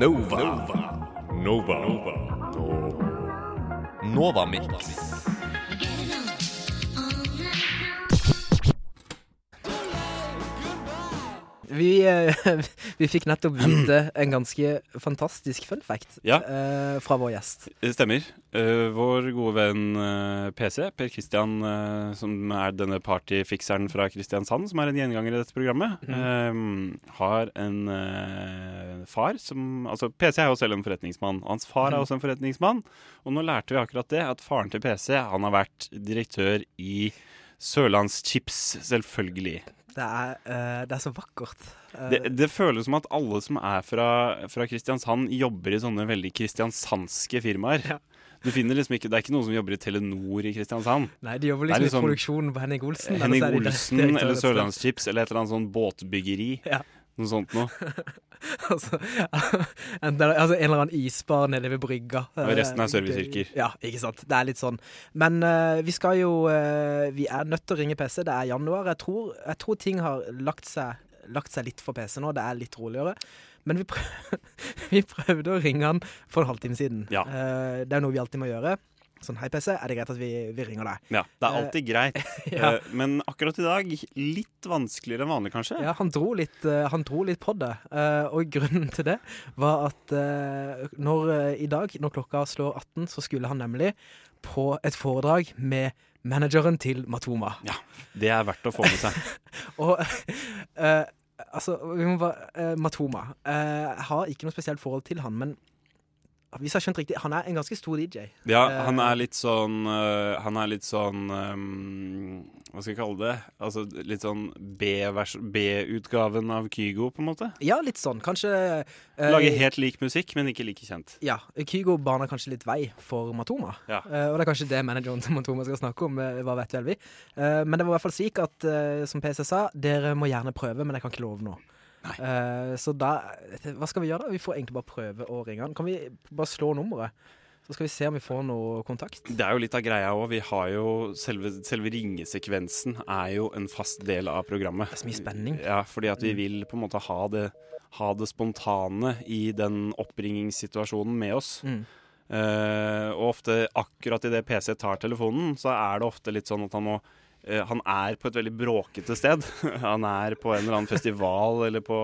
Nova. Nova. Nova. Mix. Vi, eh, vi fikk nettopp vite en ganske fantastisk fun fact Ja. eh, fra vår gjest. Det stemmer. Eh, vår gode venn PC, Per Kristian, som er denne partyfikseren fra Kristiansand, som er en gjenganger i dette programmet, mm. har en far som Altså, PC er jo selv en forretningsmann. og Hans far er Mhm. også en forretningsmann. Og nå lærte vi akkurat det, at faren til PC han har vært direktør i Sørlandschips, selvfølgelig. Det er, uh, det er så vakkert. Uh, Det, det føles som at alle som er fra, fra Kristiansand, jobber i sånne veldig kristiansandske firmaer. Du finner liksom ikke, Det er ikke noen som jobber i Telenor i Kristiansand. Nei, de jobber er liksom i produksjonen på Henning Olsen, Henning Olsen eller. Sørlandschips eller et eller annet sånn båtbyggeri. Ja. Noe sånt noe. altså, er altså, en eller annen isbar nede ved brygga. Og resten er Eh, serviceyrker. Ja, ikke sant. Det er litt sånn. Men uh, vi skal jo uh, Vi er nødt til å ringe PC. Det er januar. Jeg tror, jeg tror ting har lagt seg, lagt seg litt for PC nå. Det er litt roligere. Men vi, prøv, vi prøvde å ringe han for en halvtime siden. Ja. Uh, det er noe vi alltid må gjøre. Sånn, hei PC, er det greit at vi, vi ringer deg? Ja, det er alltid greit. ja. Eh, Men akkurat i dag litt vanskeligere enn vanlig, kanskje? Ja, han dro litt, eh, han dro litt på det. Eh, og grunnen til det var at eh, når, eh, i dag, når klokka slår 18, så skulle han nemlig på et foredrag med manageren til Matoma. Ja, Det er verdt å få med seg. og eh, altså, vi må bare eh, Matoma. eh, Jeg har ikke noe spesielt forhold til han, men hvis jeg har skjønt riktig, han er en ganske stor DJ. Ja, Eh, han er litt sånn Han er litt sånn um, Hva skal jeg kalle det? Altså litt sånn B-utgaven av Kygo, på en måte? Ja, litt sånn. Kanskje uh, Lager helt lik musikk, men ikke like kjent. Ja, Kygo baner kanskje litt vei for Matoma. Ja. Uh, og det er kanskje det manageren til Matoma skal snakke om, eh, hva vet vel vi. Uh, men det var i hvert fall slik at, eh, som PC sa, dere må gjerne prøve, men jeg kan ikke love noe. Eh, så da Hva skal vi gjøre, da? Vi får egentlig bare prøve å ringe han. Kan vi bare slå nummeret? Så skal vi se om vi får noe kontakt. Det er jo litt av greia òg. Vi har jo selve, selve ringesekvensen er jo en fast del av programmet. Det er så mye spenning. Ja, fordi at vi vil på en måte ha det, ha det spontane i den oppringingssituasjonen med oss. Mm. Uh, og ofte akkurat idet PC tar telefonen, så er det ofte litt sånn at han må eh, Han er på et veldig bråkete sted. han er på en eller annen festival eller på,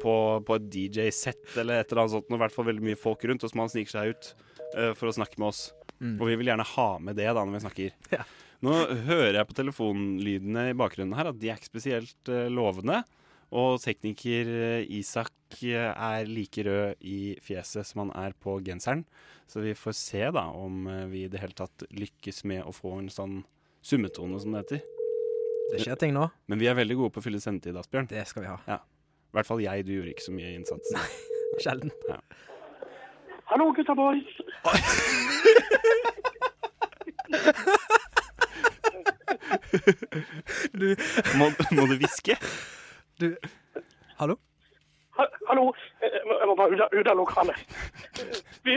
på, på et DJ-sett eller et eller annet sånt. Og i hvert fall veldig mye folk rundt, og så må han snike seg ut uh, for å snakke med oss. Mm. Og vi vil gjerne ha med det da når vi snakker. Nå hører jeg på telefonlydene i bakgrunnen her at de er ikke spesielt uh, lovende. Og tekniker eh, Isak eh, er like rød i fjeset som han er på genseren. Så vi får se da om eh, vi i det hele tatt lykkes med å få en sånn summetone, som det heter. Det skjer ting nå. Men vi er veldig gode på å fylle sendetid, Asbjørn. Det skal vi ha. Ja. I hvert fall jeg. Du gjorde ikke så mye innsats. Nei, Sjelden. Ja. Hallo, gutta boys. Du Må, må du hviske? Du Hallo? Ha, hallo, Eh, jeg må bare ut av, ut av lokalet. Vi,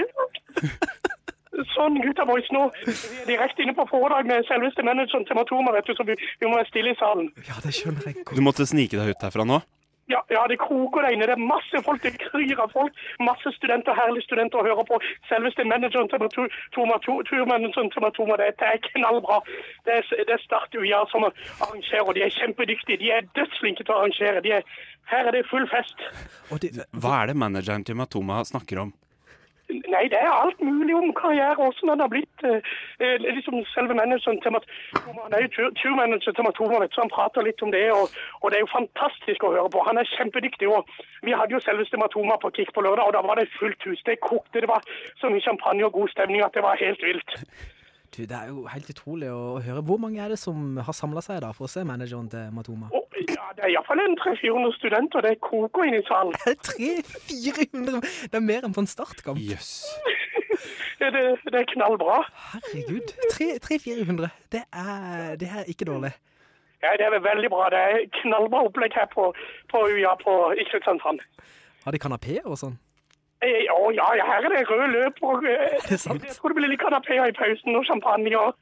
sånn, gutta boys, nå vi er direkte inne på foredrag med selveste manageren til Matoma, vet du, så vi, vi må være stille i salen. Ja, det skjønner jeg Du måtte snike deg ut herfra nå? Ja, ja, det koker der inne. Det er masse folk, det kryr av folk. Masse studenter, herlige studenter å høre på. Selveste manageren til Matoma, tu- turmanageren til Matoma, det er knallbra. Det er, det er Start UiA som arrangerer, og de er kjempedyktige. De er dødsflinke til å arrangere. De er, her er det full fest. Hva er det manageren til Matoma snakker om? Nei, det er alt mulig om karriere, hvordan han har blitt eh, eh, liksom selve manageren til Matoma. Han er jo turmanager til vet så han prater litt om det, og, og det er jo fantastisk å høre på. Han er kjempedyktig, og vi hadde jo selveste Matoma på Kick på lørdag, og da var det fullt hus. Det kokte, det var så mye champagne og god stemning at det var helt vilt. Du, det er jo helt utrolig å høre. Hvor mange er det som har samla seg da for å se manageren til Matoma? Og, ja, det er iallfall en 300-400 studenter, det koker inn i salen. 300-400? Det er mer enn på en startkamp. Jøss. Yes. det, det er knallbra. Herregud. 300-400. Det, er- det er ikke dårlig. Ja, det er veldig bra. Det er knallbra opplegg her på, på UiA på i Kristiansand. Har de kanapeer og sånn? Eh, Å ja, ja, her er det rød løp og eh, det sant? Jeg tror det blir litt kanapeer i pausen og champagne og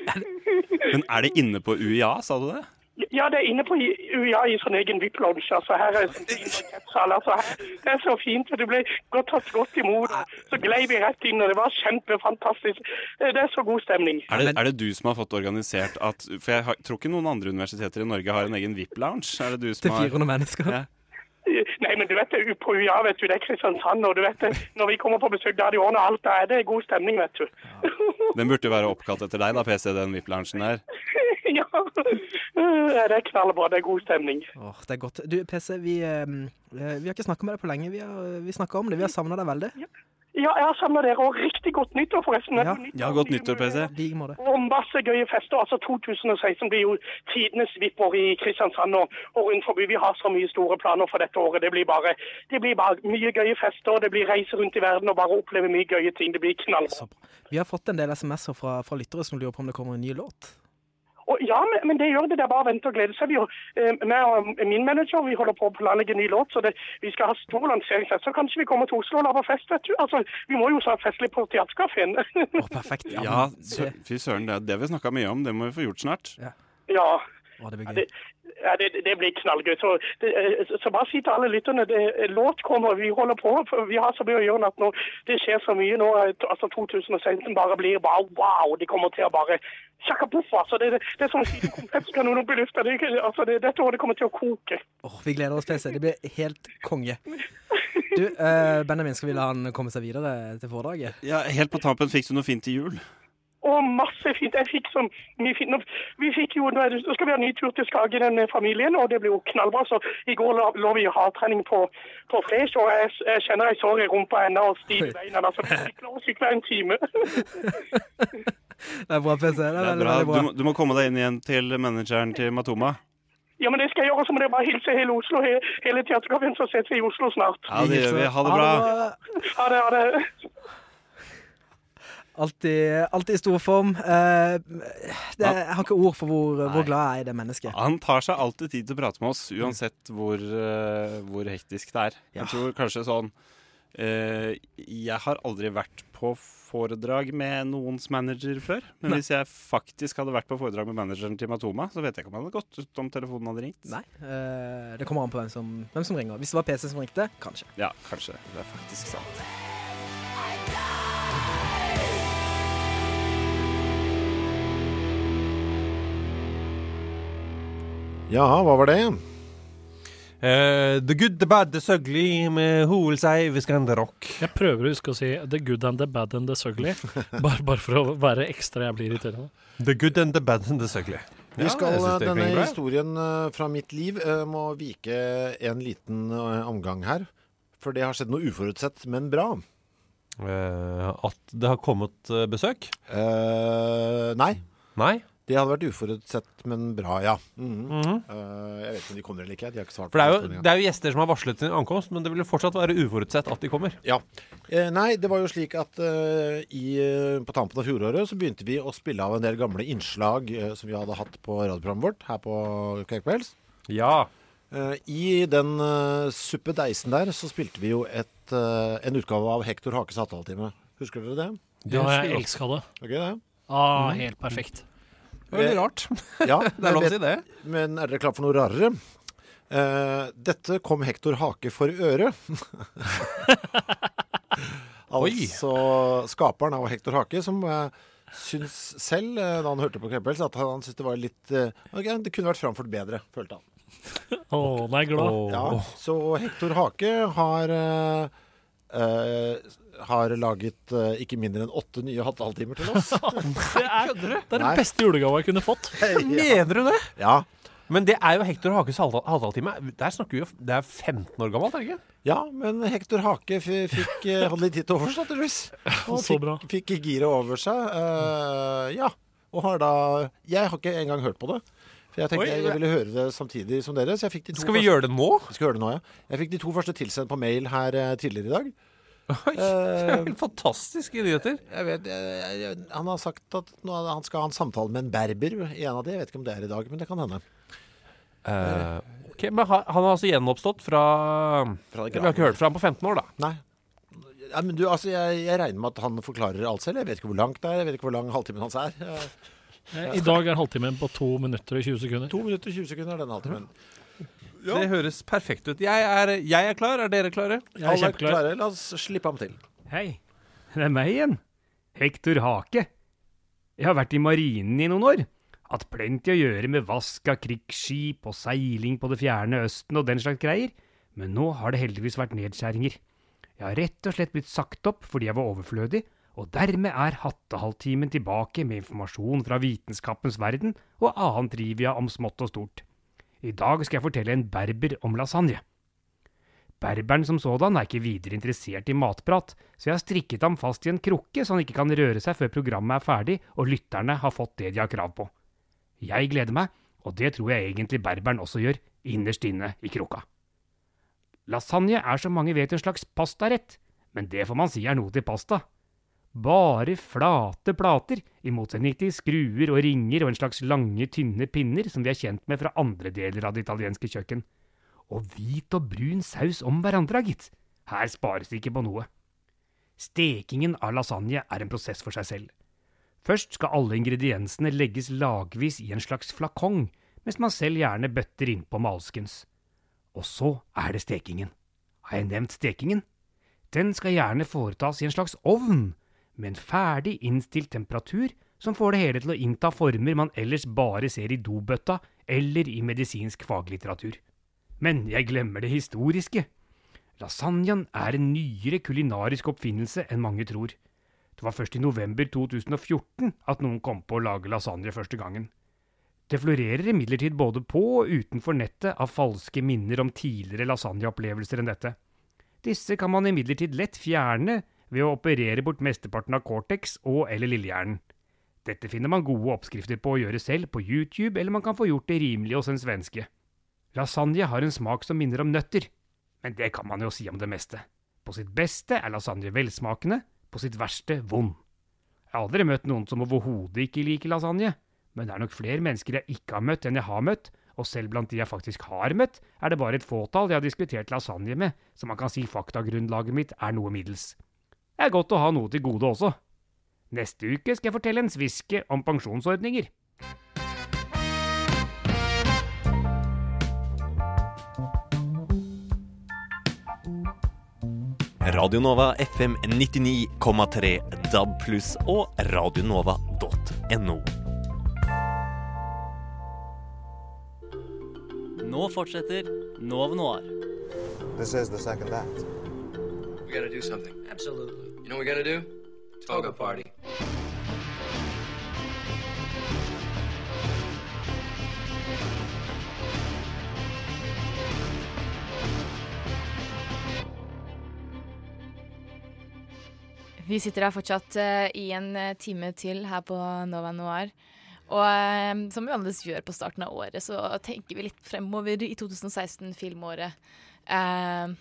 Men er det inne på UiA, sa du det? Ja, det er inne på UiA i sånn egen VIP-lounge. Altså, her er sånn fin. Altså, her, det er så fint. og Du ble godt tatt godt imot. Så glei vi rett inn, og det var kjempefantastisk. Eh, Det er så god stemning. Er det, er det du som har fått organisert at For jeg har, tror ikke noen andre universiteter i Norge har en egen VIP-lounge. Er det du som Til har 400 mennesker. Ja. Eh, Nei, men du vet det, på UiA, vet du, det er Kristiansand, og du vet det, når vi kommer på besøk der de ordner alt, da er det god stemning, vet du. Den burde jo være oppkalt etter deg, da, PC, den VIP-loungen der. ja, Eh, det er knallbra, det er god stemning. Åh, det er godt. Du, PC, vi, eh, vi har ikke snakka med deg på lenge. Vi har, vi om det. Vi har savna deg veldig. Ja, jeg har samlet dere, og riktig godt nyttår forresten. Ja, ja godt nyttår, PC. I like måte. Og masse gøye fester. Altså 2016 blir jo tidenes VIP-år i Kristiansand og, og rundt forbi. Vi har så mye store planer for dette året. Det blir bare, det blir bare mye gøye fester. Det blir reise rundt i verden og bare oppleve mye gøye ting. Det blir knallbra. Vi har fått en del SMS-er fra, fra lyttere som lurer på om det kommer en ny låt. Og ja, men, men det gjør det. Det er bare å vente og glede seg. Vi, jo, eh, og min manager vi holder på å planlegge ny låt, så det, vi skal ha stor lanseringsfest. Så kanskje vi kommer til Oslo og lager fest, vet du. Altså, vi må jo så ha festlig på Teatercaféen. Perfekt. Ja, ja fy søren, det, det vi snakka mye om. Det må vi få gjort snart. ja. Å, det blir Ja, gøy. det, ja, det, det blir knallgøy. Så, det, eh, så bare si til alle lytterne det, låt kommer, vi holder på. Vi har så mye å gjøre at nå, det skjer så mye nå. eh, Altså 2016 bare blir bare wow. De kommer til å bare sjakka poff. Altså. Det, det, det er som å si konfettikanon opp lufta. Det, altså, det, dette året kommer til å koke. Åh, vi gleder oss, PC. Det blir helt konge. Du, eh, Benjamin, skal vi la han komme seg videre til foredraget? Ja, helt på tampen fikk du noe fint til jul. Og masse fint. Jeg fikk som, vi, fikk, vi fikk jo, nå skal vi ha ny tur til Skagen, den familien, og det blir jo knallbra. Så i går lå, lå vi i hardtrening på, på Fresh, og jeg, jeg kjenner jeg sår i rumpa ennå og stiv i beina. Altså, vi fikk lov å sykle en time. Det er bra, PC. Det er, Det er veldig, bra. veldig Du, bra. må- du må komme deg inn igjen til manageren til Matoma. Ja, men det skal jeg gjøre, så må dere bare hilse hele Oslo, he, hele teaterkafeen, så ses vi i Oslo snart. Ja, det gjør vi. Ha det bra. Ha det, ha det. Alltid, alltid i stor form. Eh, det, jeg har ikke ord for hvor, hvor glad jeg er i det mennesket. Han tar seg alltid tid til å prate med oss, uansett hvor, uh, hvor hektisk det er. Ja. Jeg tror kanskje sånn uh, Jeg har aldri vært på foredrag med noens manager før. Men Nei. hvis jeg faktisk hadde vært på foredrag med manageren til Matoma, så vet jeg ikke om jeg hadde gått ut om telefonen hadde ringt. Nei, uh, det kommer an på hvem som, hvem som ringer. Hvis det var PC som ringte, kanskje. Ja, kanskje. Det er faktisk sant. Ja, hva var det? Uh, the Good, The Bad, The Sugly med Who Will Say Viscanda Rock. Jeg prøver å huske å si The good and the bad and the sugly, bare, bare for å være ekstra jeg blir irriterende. The Good and The Bad and The Sugly. Vi skal, jeg denne historien eh, fra mitt liv eh, må vike en liten eh, omgang her. For det har skjedd noe uforutsett, men bra. Uh, at det har kommet eh, besøk? Uh, nei. Nei? Det hadde vært uforutsett, men bra, ja. Mm. Mm -hmm. uh, jeg vet ikke om de kommer eller ikke. De har ikke svart For det er, jo, det er jo gjester som har varslet sin ankomst, men det vil jo fortsatt være uforutsett at de kommer. Ja. Eh, nei, det var jo slik at eh, i, eh, på tampen av fjoråret så begynte vi å spille av en del gamle innslag eh, som vi hadde hatt på radioprogrammet vårt her på Cakewells. Ja. Eh, I den uh, suppedeisen der så spilte vi jo et, en utgave av Hektor Hakes hattehalvtime. Husker dere det? Ja, jeg elska det. Okay, det. Ah, Mm. helt perfekt. Det er veldig rart. Ja, Det er lov å si det. Men er dere klar for noe rarere? Uh, dette kom Hektor Hake for øre. altså skaperen av Hektor Hake, som uh, syns selv, uh, da han hørte på Kreppels, at han syntes det var litt uh, okay, Det kunne vært framført bedre, følte han. Å, er jeg glad. Ja, så Hektor Hake har eh, eh, har laget eh, ikke mindre enn åtte nye hattehalvtimer til oss. Det er, det er den Nei. beste julegava jeg kunne fått. Mener du det? Ja. Men det er jo Hector Hakes halvdaltime. Der snakker vi jo Det er 15 år gammelt, er det ikke? Ja, men Hektor Hake f- fikk, eh, hadde litt tid til overs, naturligvis. Og Så fikk, fikk giret over seg. eh, ja. Og har da Jeg har ikke engang hørt på det. For jeg tenkte Oi, jeg, jeg ville høre det samtidig som dere. Så jeg fikk de to Skal vi første- gjøre det nå? Vi skal gjøre det nå, ja. Jeg fikk de to første tilsendt på mail her eh, tidligere i dag. Oi, helt fantastiske nyheter. Jeg vet, jeg, jeg, han har sagt at nå, han skal ha en samtale med en berber i en av de. Jeg vet ikke om det er i dag, men det kan hende. Uh, ok, Men han har altså gjenoppstått fra, Fra Vi har ikke hørt fra ham på 15 år, da. Nei. Ja, men du, altså, jeg, jeg regner med at han forklarer alt selv. Jeg vet ikke hvor langt det er. Jeg vet ikke hvor lang halvtimen hans er. Eh, Eh, I dag er halvtimen på 2 minutter og 20 sekunder. To minutter og 20 sekunder er den halvtimen. Det høres perfekt ut. Jeg er, jeg er klar. Er dere klare? Alle er klare. La oss slippe ham til. Hei, det er meg igjen. Hektor Hake. Jeg har vært i marinen i noen år. Hatt plenty å gjøre med vask av krigsskip og seiling på det fjerne Østen og den slags greier, men nå har det heldigvis vært nedskjæringer. Jeg har rett og slett blitt sagt opp fordi jeg var overflødig, og dermed er Hattehalvtimen tilbake med informasjon fra vitenskapens verden og annen trivia om smått og stort. I dag skal jeg fortelle en berber om lasagne. Berberen som sådan er ikke videre interessert i matprat, så jeg har strikket ham fast i en krukke så han ikke kan røre seg før programmet er ferdig og lytterne har fått det de har krav på. Jeg gleder meg, og det tror jeg egentlig berberen også gjør, innerst inne i krukka. Lasagne er som mange vet en slags pastarett, men det får man si er noe til pasta. Bare flate plater, i motsetning til skruer og ringer og en slags lange, tynne pinner som vi er kjent med fra andre deler av det italienske kjøkken. Og hvit og brun saus om hverandre, gitt. Her spares det ikke på noe. Stekingen av lasagne er en prosess for seg selv. Først skal alle ingrediensene legges lagvis i en slags flakong, mens man selv gjerne bøtter innpå med alskens. Og så er det stekingen. Har jeg nevnt stekingen? Den skal gjerne foretas i en slags ovn, med en ferdig innstilt temperatur som får det hele til å innta former man ellers bare ser i dobøtta eller i medisinsk faglitteratur. Men jeg glemmer det historiske. Lasagnen er en nyere kulinarisk oppfinnelse enn mange tror. Det var først i november 2014 at noen kom på å lage lasagne første gangen. Det florerer imidlertid både på og utenfor nettet av falske minner om tidligere lasagneopplevelser enn dette. Disse kan man imidlertid lett fjerne ved å operere bort mesteparten av cortex og eller lillehjernen. Dette finner man gode oppskrifter på å gjøre selv på YouTube, eller man kan få gjort det rimelig hos en svenske. Lasagne har en smak som minner om nøtter, men det kan man jo si om det meste. På sitt beste er lasagne velsmakende, på sitt verste vond. Jeg har aldri møtt noen som overhodet ikke liker lasagne, men det er nok flere mennesker jeg ikke har møtt enn jeg har møtt, og selv blant de jeg faktisk har møtt, er det bare et fåtall jeg har diskutert lasagne med, så man kan si faktagrunnlaget mitt er noe middels. Det er godt å ha noe til gode også. Neste uke skal jeg fortelle en sviske om pensjonsordninger. Radio Nova FM 99,3 DAB og radionova.no. Nå fortsetter Nova Noir. This is the second act. We gotta do something. Absolutely. You know what we gotta do? Toga party. Vi sitter her fortsatt eh, i en eh, time til her på Nova Noir. Og eh, som vi vanligvis gjør på starten av året, så tenker vi litt fremover i 2016, filmåret. Eh,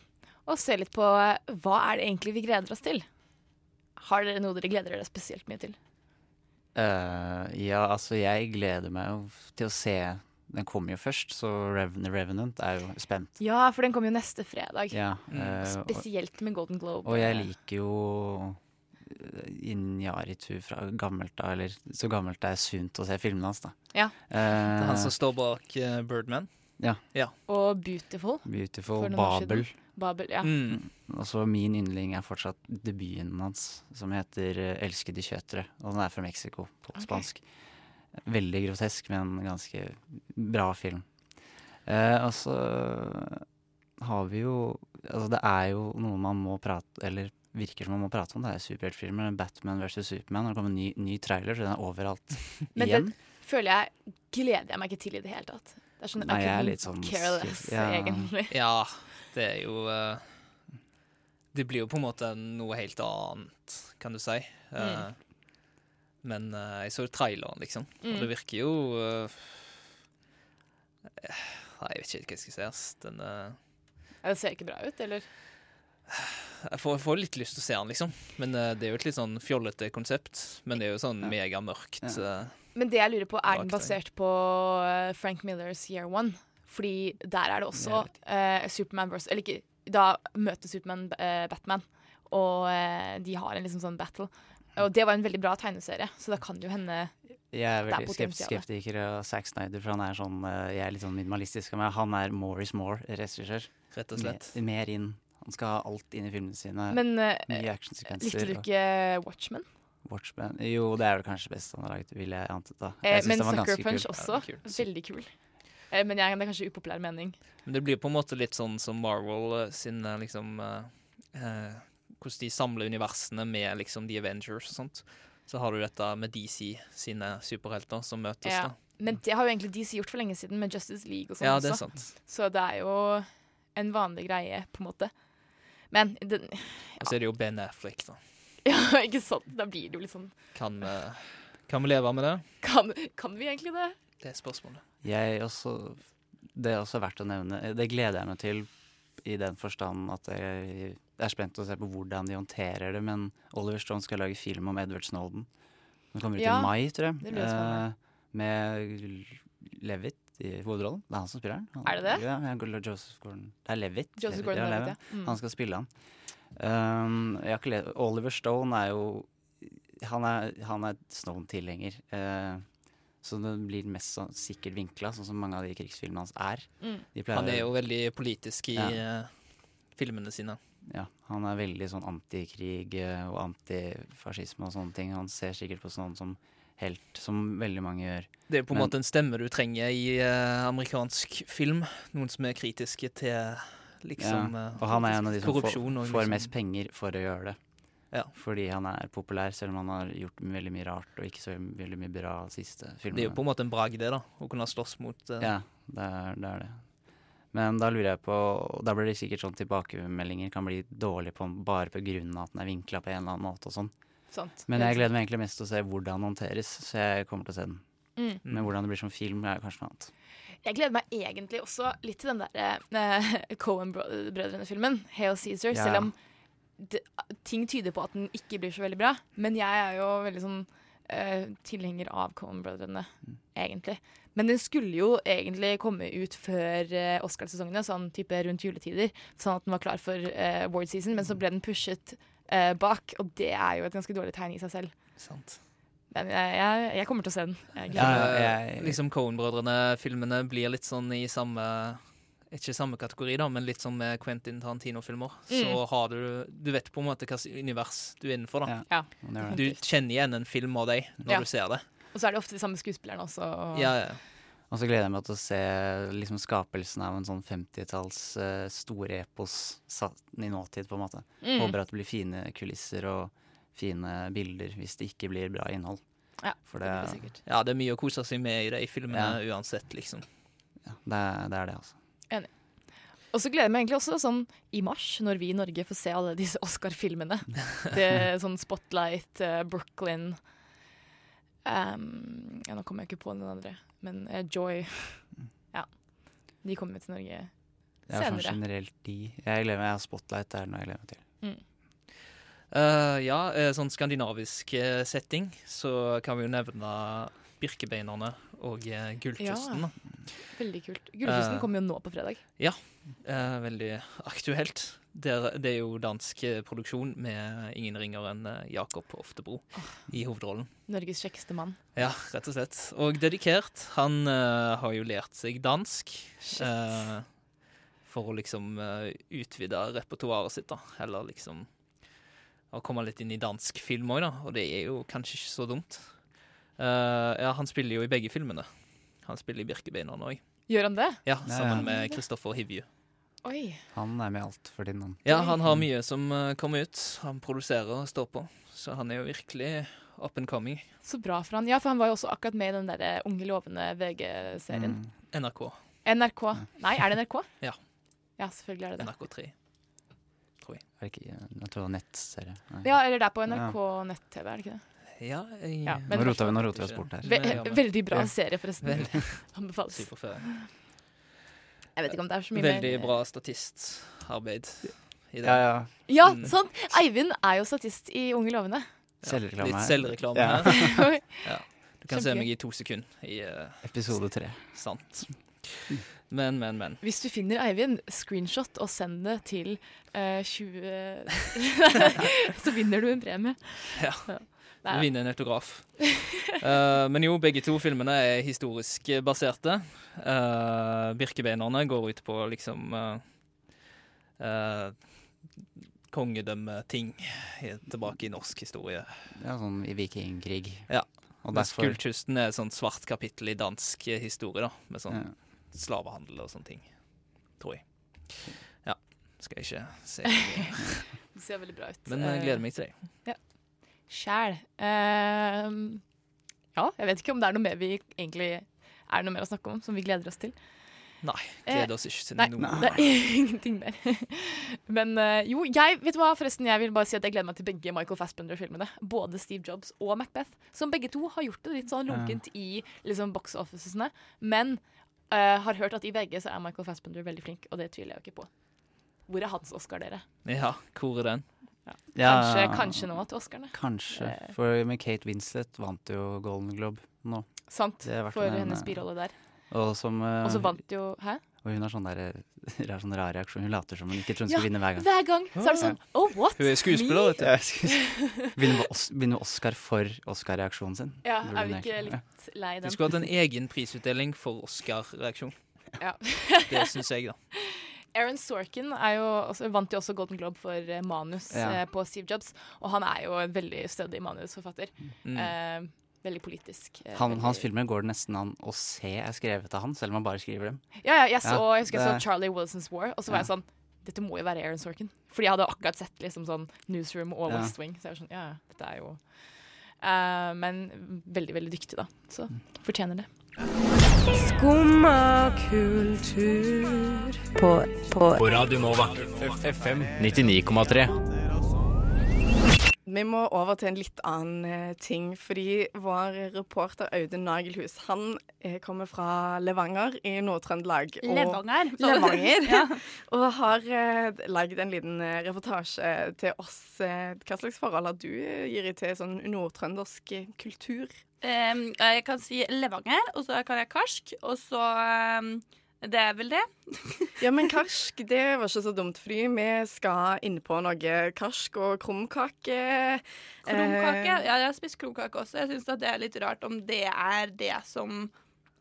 og ser litt på eh, hva er det egentlig vi gleder oss til. Har dere noe dere gleder dere spesielt mye til? Uh, ja, altså jeg gleder meg jo til å se Den kommer jo først, så Reven Revenant er jo spent. Ja, for den kommer jo neste fredag. Ja, eh, Spesielt med Golden Globe. Og jeg liker jo Injaritu fra gammelt av, eller så gammelt det er sunt å se filmene hans, da. Ja. Eh, Det er han som står bak uh, Birdman. Ja. Og Beautiful. Beautiful. Babel. Babel, ja. Mm. Og så min yndling er fortsatt debuten hans, som heter 'Elskede de kjøtere'. Og den er fra Mexico, på okay. spansk. Veldig grotesk, men ganske bra film. Eh, og så har vi jo Altså, det er jo noe man må prate Eller virker som man må prate om. Det er superheltfilmer. Batman versus Superman. Det kommer en ny, ny trailer, så den er overalt Men igjen. det føler jeg gleder jeg meg ikke til i det hele tatt. Det er sånn, Nei, jeg er litt sånn careless, ja. egentlig. Ja, det er jo uh, Det blir jo på en måte noe helt annet, kan du si. Uh, Mm. Men uh, jeg så traileren, liksom, og Mm. det virker jo Nei, jeg vet ikke helt hva jeg skal si. ass. Den, Ja, Det ser ikke bra ut, eller? Jeg får, får litt lyst til å se den, liksom. Men uh, det er jo et litt sånn fjollete konsept. Men det er jo sånn megamørkt. eh, Men det jeg lurer på, er den basert på eh, Frank Millers Year One? Fordi der er det også uh, Superman versus Eller ikke, da møter Superman Batman, og de har en liksom sånn battle. Og det var en veldig bra tegneserie, så da kan jo hende Jeg er det er veldig skept skeptiker av Zack Snyder, for han er sånn Jeg er litt sånn minimalistisk av meg. Han er more is more-regissør. Rett og slett. Mer, mer inn. Han skal ha alt inn i filmene sine. Men eh, Mye actionsekvenser. likte du ikke Watchmen? Watchmen. Jo, det er vel kanskje best han har laget, vil jeg anta. Eh, men Sucker Punch kul. også. Veldig kul. Eh, men jeg, det er kanskje upopulær mening. Men det blir på en måte litt sånn som Marvel eh, sin liksom eh, eh, Hvordan de samler universene med liksom The Avengers og sånt. Så har du dette med DC sine superhelter som møtes, Ja. da. Men det har jo egentlig DC gjort for lenge siden med Justice League og sånn Ja, også. sant. Så det er jo en vanlig greie, på en måte. Men den, Og så er det jo Ben Affleck, da. Ja, ikke sant? Da blir det jo litt sånn Kan, eh, kan vi leve med det? Kan, kan vi egentlig det? Det er spørsmålet. Jeg også Det er også verdt å nevne. Det gleder jeg meg til i den forstand at jeg er spent på å se på hvordan de håndterer det. Men Oliver Stone skal lage film om Edward Snowden. Den kommer ut Ja, i mai, tror jeg. det blir. Eh, med Levitt i hovedrollen. Det er han som spiller den. Han- Er det det? Ja, ja, Joseph Gordon. Det er Levitt. Joseph Levitt, Gordon-Levitt, Levitt, ja. Mm. Han skal spille han. Um, jeg har ikke le Oliver Stone er jo Han er, han er Stone-tilhenger. Uh, Så det blir mest sånn, sikkert vinkla, sånn som mange av de krigsfilmene hans er. Mm. De Han er jo veldig politisk i Ja. eh, filmene sine. Ja, han er veldig sånn antikrig eh, og antifascisme og sånne ting. Han ser sikkert på sånn som helt, som veldig mange gjør. Det er på en måte en stemme du trenger i eh, amerikansk film. Noen som er kritiske til liksom ja. eh, Og han er en av de som får, får liksom- mest penger for å gjøre det. Ja. Fordi han er populær, selv om han har gjort veldig mye rart og ikke så veldig mye bra siste filmene. Det er jo på en måte en bragd, det, da. Å kunne slåss mot eh, Ja, det er, det er det. Men da lurer jeg på Da blir det sikkert sånn tilbakemeldinger kan bli dårlige på bare av at den er vinkla på en eller annen måte og sånn. Sant. Men jeg gleder meg egentlig mest til å se hvordan den håndteres, så jeg kommer til å se den. Mm. Men hvordan det blir som film, er kanskje noe annet. Jeg gleder meg egentlig også litt til den der uh, Cohen-brødrene-filmen, Hail Caesar, Ja. selv om det, ting tyder på at den ikke blir så veldig bra. Men jeg er jo veldig sånn uh, tilhenger av Cohen-brødrene, Mm. egentlig. Men den skulle jo egentlig komme ut før uh, Oscarsesongene, sånn type rundt juletider, sånn at den var klar for uh, award season, men så ble den pushet eh, bak, og det er jo et ganske dårlig tegn i seg selv. Sant. Men jeg, jeg, jeg kommer til å se den. Jeg Ja, gleder liksom Cohen-brødrene-filmene blir litt sånn i samme Ikke samme kategori, da, men litt som med Quentin Tarantino-filmer. Så Mm. har du Du vet på en måte hvilket univers du er innenfor, da. Ja, Du kjenner igjen en film av deg når Ja. du ser det. Og så er det ofte de samme skuespillerne også. Og Ja, ja. Og så gleder jeg meg til å se liksom, skapelsen av en sånn 50-talls uh, store epos satt i nåtid, på en måte. Mm. Håper at det blir fine kulisser og fine bilder, hvis det ikke blir bra innhold. Ja, For det, Ja, det er mye å kose seg med i de filmene Ja. uansett, liksom. ja, det, er, det er det, altså. Enig. Og så gleder jeg meg egentlig også sånn i mars, når vi i Norge får se alle disse Oscar-filmene. Det sånn Spotlight, uh, Brooklyn ehm, Ja, nå kommer jeg ikke på den andre, men uh, Joy. Ja. De kommer til Norge Det er sånn generelt de Jeg gleder meg, jeg har Spotlight, der er noe jeg gleder meg til. Mm. Uh, ja, eh, sånn skandinavisk setting, så kan vi jo nevne Birkebeinerne og Gullkysten. Ja. Veldig kult. Gullkysten uh, kommer jo nå på fredag. Ja, uh, veldig aktuelt. Det er, det er jo dansk eh, produksjon med ingen ringer enn eh, Jakob Oftebro i hovedrollen. Norges kjekkeste mann. Ja, rett og slett. Og dedikert. Han uh, har jo lært seg dansk. Uh, for å liksom uh, utvide repertoaret sitt, da. Eller liksom å komme litt inn i dansk film òg, da. Og det er jo kanskje ikke så dumt. Eh, ja, han spiller jo i begge filmene. Han spiller i Birkebeinerne òg. Gjør han det? Ja, sammen ja. med Kristoffer Hivju. Oi. Han er med alt for din, han. Ja, han har mye som eh, kommer ut. Han produserer og står på. Så han er jo virkelig up and coming. Så bra for han. Ja, for han var jo også akkurat med i den der eh, Unge lovende VG-serien. Mm. NRK. NRK. Nei, er det NRK? Ja. Ja, selvfølgelig er det det. NRK3. Tror jeg. Er det ikke, jeg tror det var nettserie. Nei. Ja, eller det er på Ja. NRK nett-TV, er det ikke det? Ja, jeg, Ja, Nå roter vi- nå roter vi oss bort her. Ve veldig bra Ja. serie, forresten. Anbefales. Jeg vet ikke om det er så mye Veldig mer bra statistarbeid i det. Ja, ja. Ja, Mm. sant! Eivind er jo statist i Unge lovende. Selvreklame Litt selvreklame Ja. her. ja. Du kan se meg i to sekunder i uh, Episode tre. Sant. Men, men, men. Hvis du finner Eivind, screenshot og send det til uh, 20 Så vinner du en premie. Ja. Vinner en autograf. uh, men jo, begge to filmene er historisk baserte. Uh, Birkebeinerne går ut på liksom uh, uh, kongedømmeting tilbake i norsk historie. Ja, sånn i vikingkrig. Ja. Og Mens derfor- Gullkysten er et sånt svart kapittel i dansk historie, da. Med sånn Ja. slavehandel og sånne ting. Tror jeg. Ja. Skal jeg ikke se. Det ser veldig bra ut. Men jeg gleder meg til det. Ja. Sjæl. Uh, ja, jeg vet ikke om det er noe mer vi egentlig er noe mer å snakke om, som vi gleder oss til. Nei. Eh, Gleder oss ikke til nei, noe. Det er ingenting mer. Men eh, jo, jeg vet du hva, forresten, jeg vil bare si at jeg gleder meg til begge Michael Fassbender-filmene. Både Steve Jobs og Macbeth. Som begge to har gjort det litt sånn lunkent i liksom, box officesene. Men uh, har hørt at i begge så er Michael Fassbender veldig flink, og det tviler jeg jo ikke på. Hvor er hans Oscar, dere? Ja, hvor er den? Ja, Kanskje, kanskje nå til Oscarene. Kanskje. Eh. For med Kate Winslet vant jo Golden Globe nå. Sant, for nevne. hennes birolle der. Og som uh, Og så vant jo Hæ? Og hun har sånn, der, rar, sånn rar reaksjon. Hun later som hun ikke tror hun skal vinne hver gang. Hver gang så er det sånn Oh, what? Hun er skuespiller, vet du. Ja. Vinner Os Oscar for Oscar-reaksjonen sin. Ja, er vi ikke litt lei den? den? skulle hatt en egen prisutdeling for Oscar-reaksjon. Ja. Det syns jeg, da. Aaron Sorkin er jo også, vant jo også Golden Globe for eh, manus Ja. eh, på Steve Jobs, og han er jo en veldig stødig manusforfatter. Mm. Eh, veldig politisk. Han, veldig- hans filmer går det nesten an å se er skrevet av han, selv om han bare skriver dem. Ja, ja, jeg, så, Ja, jeg husker jeg så Charlie Wilson's War, og så var jeg sånn Dette må jo være Aaron Sorkin. Fordi jeg hadde akkurat sett liksom sånn Newsroom og. West Wing. Så jeg var sånn, ja, ja, dette er jo Uh, Men veldig, veldig dyktig, da. Så fortjener det. Skumma kultur. På, på, På Radio Nova. FM 99,3. Vi må over til en litt annen eh, ting, fordi vår reporter Audun Nagelhus han eh, kommer fra Levanger i Nord-Trøndelag. og- Levanger? Levanger. Ja. Og har eh, lagd en liten eh, reportasje til oss. Hva slags forhold har du, gir til sånn nordtrøndersk kultur? Em, jeg kan si Levanger, og så kan jeg Karsk, og så um, Det er vel det. Ja, men karsk, det var ikke så dumt, fordi vi skal inn på noe karsk og krumkake. Krumkake. Uh, Ja, jeg har spist krumkake også. Jeg syns det er litt rart om det er det som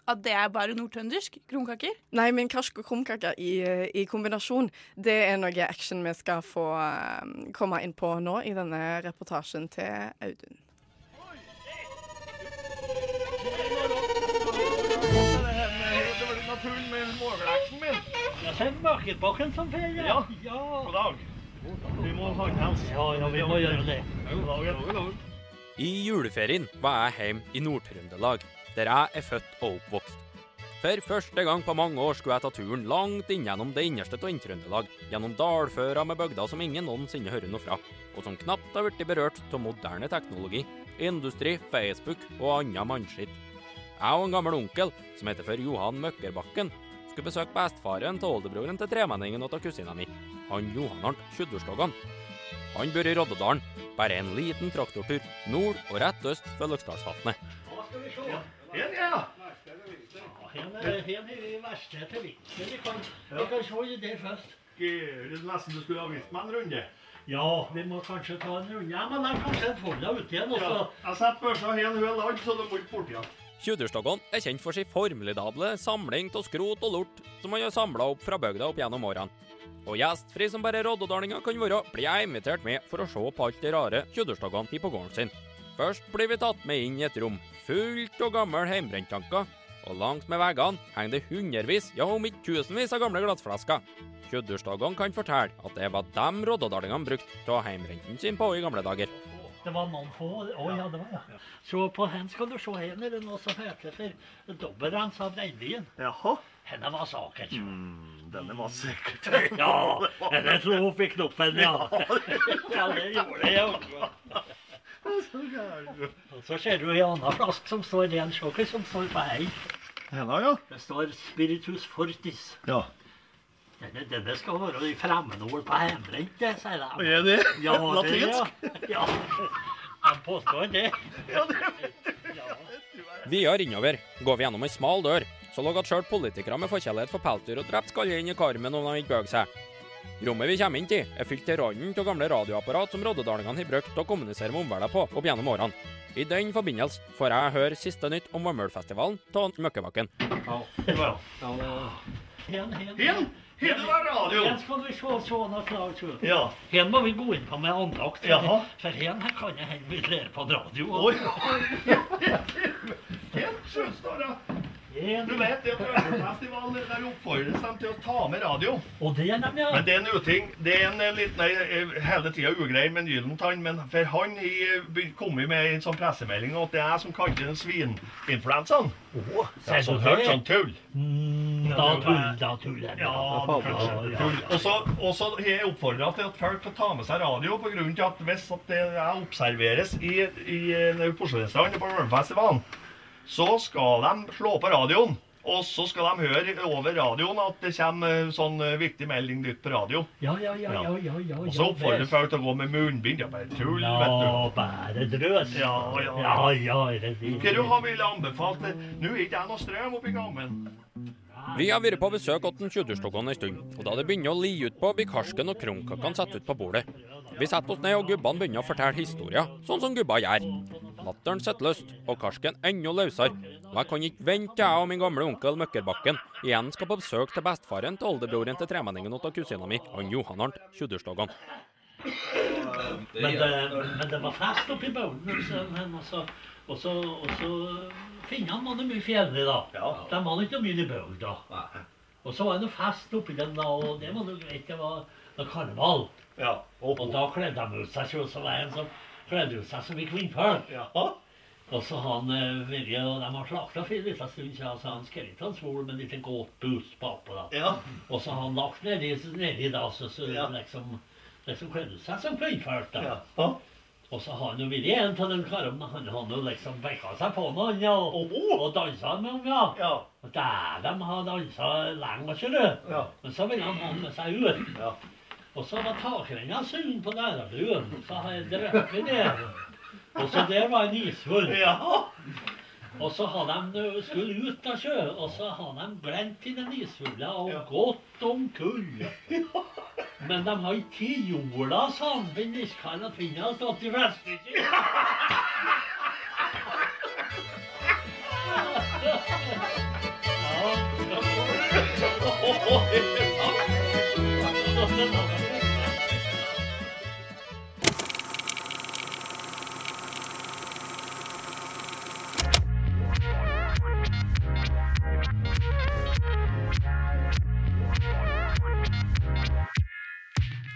At det er bare nordtrøndersk krumkaker. Nei, men karsk og krumkaker i, i kombinasjon, det er noe action vi skal få eh, komme inn på nå i denne reportasjen til Audun. Ser Mørkebakken som ferie. Ja. God dag. Vi må ha en helse. Ja, ja, vi må gjøre det. God dag. God dag. I juleferien var jeg hjemme i Nord-Trøndelag, der jeg er født og oppvokst. For første gang på mange år skulle jeg ta turen langt inn gjennom det innerste av Inn-Trøndelag, gjennom dalføra med bygder som ingen noensinne hører noe fra, og som knapt har blitt berørt av moderne teknologi, industri, Facebook og annet mannskitt. Jeg og en gammel onkel, som heter for Johan Møkkerbakken, skulle besøke bestefaren til oldebroren til tremenningen og til kusina mi, han Johan Arnt Tjuddorstogan. Han bor i Roddedalen, bare en liten traktortur nord og rett øst for Løksdalsvatnet. Ja. Her er her er det verste til vinter. Vi kan, vi kan se det først. Det nesten du skulle ha vist meg en runde. Ja, vi må kanskje ta en runde. Ja, men jeg kan se få deg ute igjen. Ja, Jeg setter børsa her nå i land, så du må ikke bort igjen. Tjuddorstogan er kjent for sin formidable samling av skrot og lort som han har samla opp fra bygda opp gjennom årene. Og gjestfri som bare roddedalinger kan være, blir jeg invitert med for å se på alt det rare Tjuddorstogan har på gården sin. Først blir vi tatt med inn i et rom fullt av gamle hjemmebrenttanker, og langs med veggene henger det hundrevis, ja om ikke tusenvis av gamle glassflasker. Tjuddorstogan kan fortelle at det var dem roddedalingene brukte ha heimbrenten sin på i gamle dager. Det var noen få. Å ja, det var ja. Så på hen skal du se hen er det noe som heter for dobbeltrens av regnbyen. Jaha. Henne var saken. Mm, denne var sikkert. ja, denne slo opp i knoppen, ja. ja, det gjorde jeg. Ja. Og så ser du en annen flaske som står ren sjokker, som står på ei. Henne, ja. Det står Spiritus Fortis. Ja. Denne, det skal være i fremmedord på hjemmebrent, det, sier de. Er det? Ja, det, Latinsk? ja. ja. De påstår det. Videre innover går vi gjennom ei smal dør, så lå at sjøl politikere med forkjærlighet for pelsdyr og drept skal inn i karmen om de ikke bøyer seg. Rommet vi kommer inn til, er fylt til randen av gamle radioapparat som roddedalingene har brukt til å kommunisere med omverdenen på opp gjennom årene. I den forbindelse får jeg høre siste nytt om Vømmølfestivalen av Møkkebakken. Ja, Hen, hen, hen. Her det var radio. Hen skal vi se sånne klart ut. Ja. Hen må vi gå inn på med andakt. For, Jaha. for her kan jeg hende vi lærer på radio. Oi. Det. Du vet det at Vømmølfestivalen der oppfordres dem til å ta med radio. Og det er dem, ja. Men det er en uting. Det er en eh, liten eh, hele tida ugrei med Gyllentann, men for han be- kommet med en sånn pressemelding at det er jeg som kalte den svininfluensaen. Oh, sier så sånn hørt sånn tull. Da tull, da tuller jeg. Ja. Og så har jeg oppfordra til at folk skal ta med seg radio, på grunn til at hvis at det observeres i, i Porsgrunnsstrand på Vømmølfestivalen, så skal de slå på radioen. Og så skal de høre over radioen at det kommer eh, sånn eh, viktig melding nytt på radio. Ja, ja, ja, ja, ja, ja, Og så oppfordrer folk til å gå med munnbind. Ja, bare tull, Ja, vet du. bare drøs. Ja, ja, ja, ja, ja, det det? Hva du har ville anbefalt? Nå er ikke jeg noe strøm oppi gammen. Vi har vært på besøk hos den Tjudurstokken en stund, og da det begynner å li ut på, blir karsken og krumkakkene satt ut på bordet. Vi setter oss ned, og gubbene begynner å fortelle historier, sånn som gubba gjør. Latteren sitter løst, og karsken enda løsere. Og jeg kan ikke vente jeg og min gamle onkel Møkkerbakken igjen skal på besøk til bestefaren til oldebroren til tremenningen til kusina mi, han Johan Arnt Tjudurstokken. Men det, men det var fest oppi baugen. men altså- Og så, og så Finnene var det mye fjellig, da. De var ikke mye i bygda. da. Og så var det noe fest oppi den, da, og det var noe greit. Det var noe karneval. Og da kledde de ut seg, og så var det en som kledde ut seg som i kvinnfolk. Og så han Virje, og De har slakta for en liten stund siden, så han skrev en svol med en liten gåtbus bakpå. da. Og så han lagt nedi, nedi da, så, så liksom, liksom kledde seg som kvinnfolk. da. Og så har han jo vært en av de karene. Han har jo liksom bekka seg på han, ja. Og, og dansa med ham, ja. Og Dæven, har dansa lenge, ser du. Men så ville han ha han med seg ut. Og så var takrenna sunn på Nærabuen. Så har jeg drukket der. Og så der var en ishull. Og så har de skulle ut av sjø, og så har de glemt i den ishulla og gått om kull. Men de har ikke jorda, han. Den iskald at finna har stått i fleske.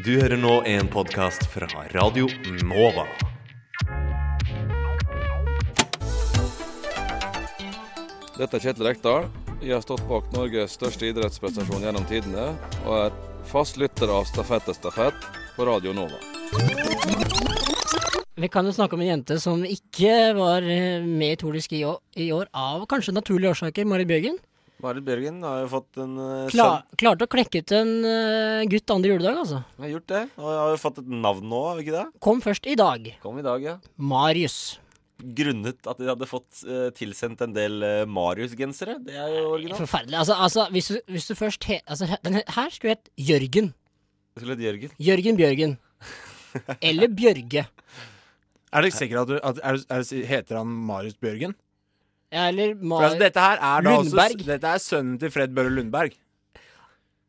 Du hører nå en podkast fra Radio Nova. Dette er Kjetil Rekdal. Jeg har stått bak Norges største idrettsprestasjon gjennom tidene, og er fast lytter av Stafett er stafett på Radio Nova. Vi kan jo snakke om en jente som ikke var eh, med i Tour de Ski i år, av kanskje naturlige årsaker. Marit Bjørgen. Marit Bjørgen har jo fått en uh, Kla klarte å klekke ut en uh, gutt andre juledag, altså. Jeg Har gjort det. Og har jo fått et navn nå, har vi ikke det? Kom først i dag. Kom i dag, ja. Marius. Grunnet at de hadde fått uh, tilsendt en del uh, Marius-gensere. Det er jo originalt. Forferdelig. Altså, altså hvis, du, hvis du først he, altså, he- den he- Her skulle hett Jørgen. Det skulle hett Jørgen. Jørgen Bjørgen. Eller Bjørge. Er du ikke sikker at du at, er, er, du- Heter han Marius Bjørgen? Eller For Mar altså, dette her er da Lundberg. Også, Dette er sønnen til Fred Børre Lundberg.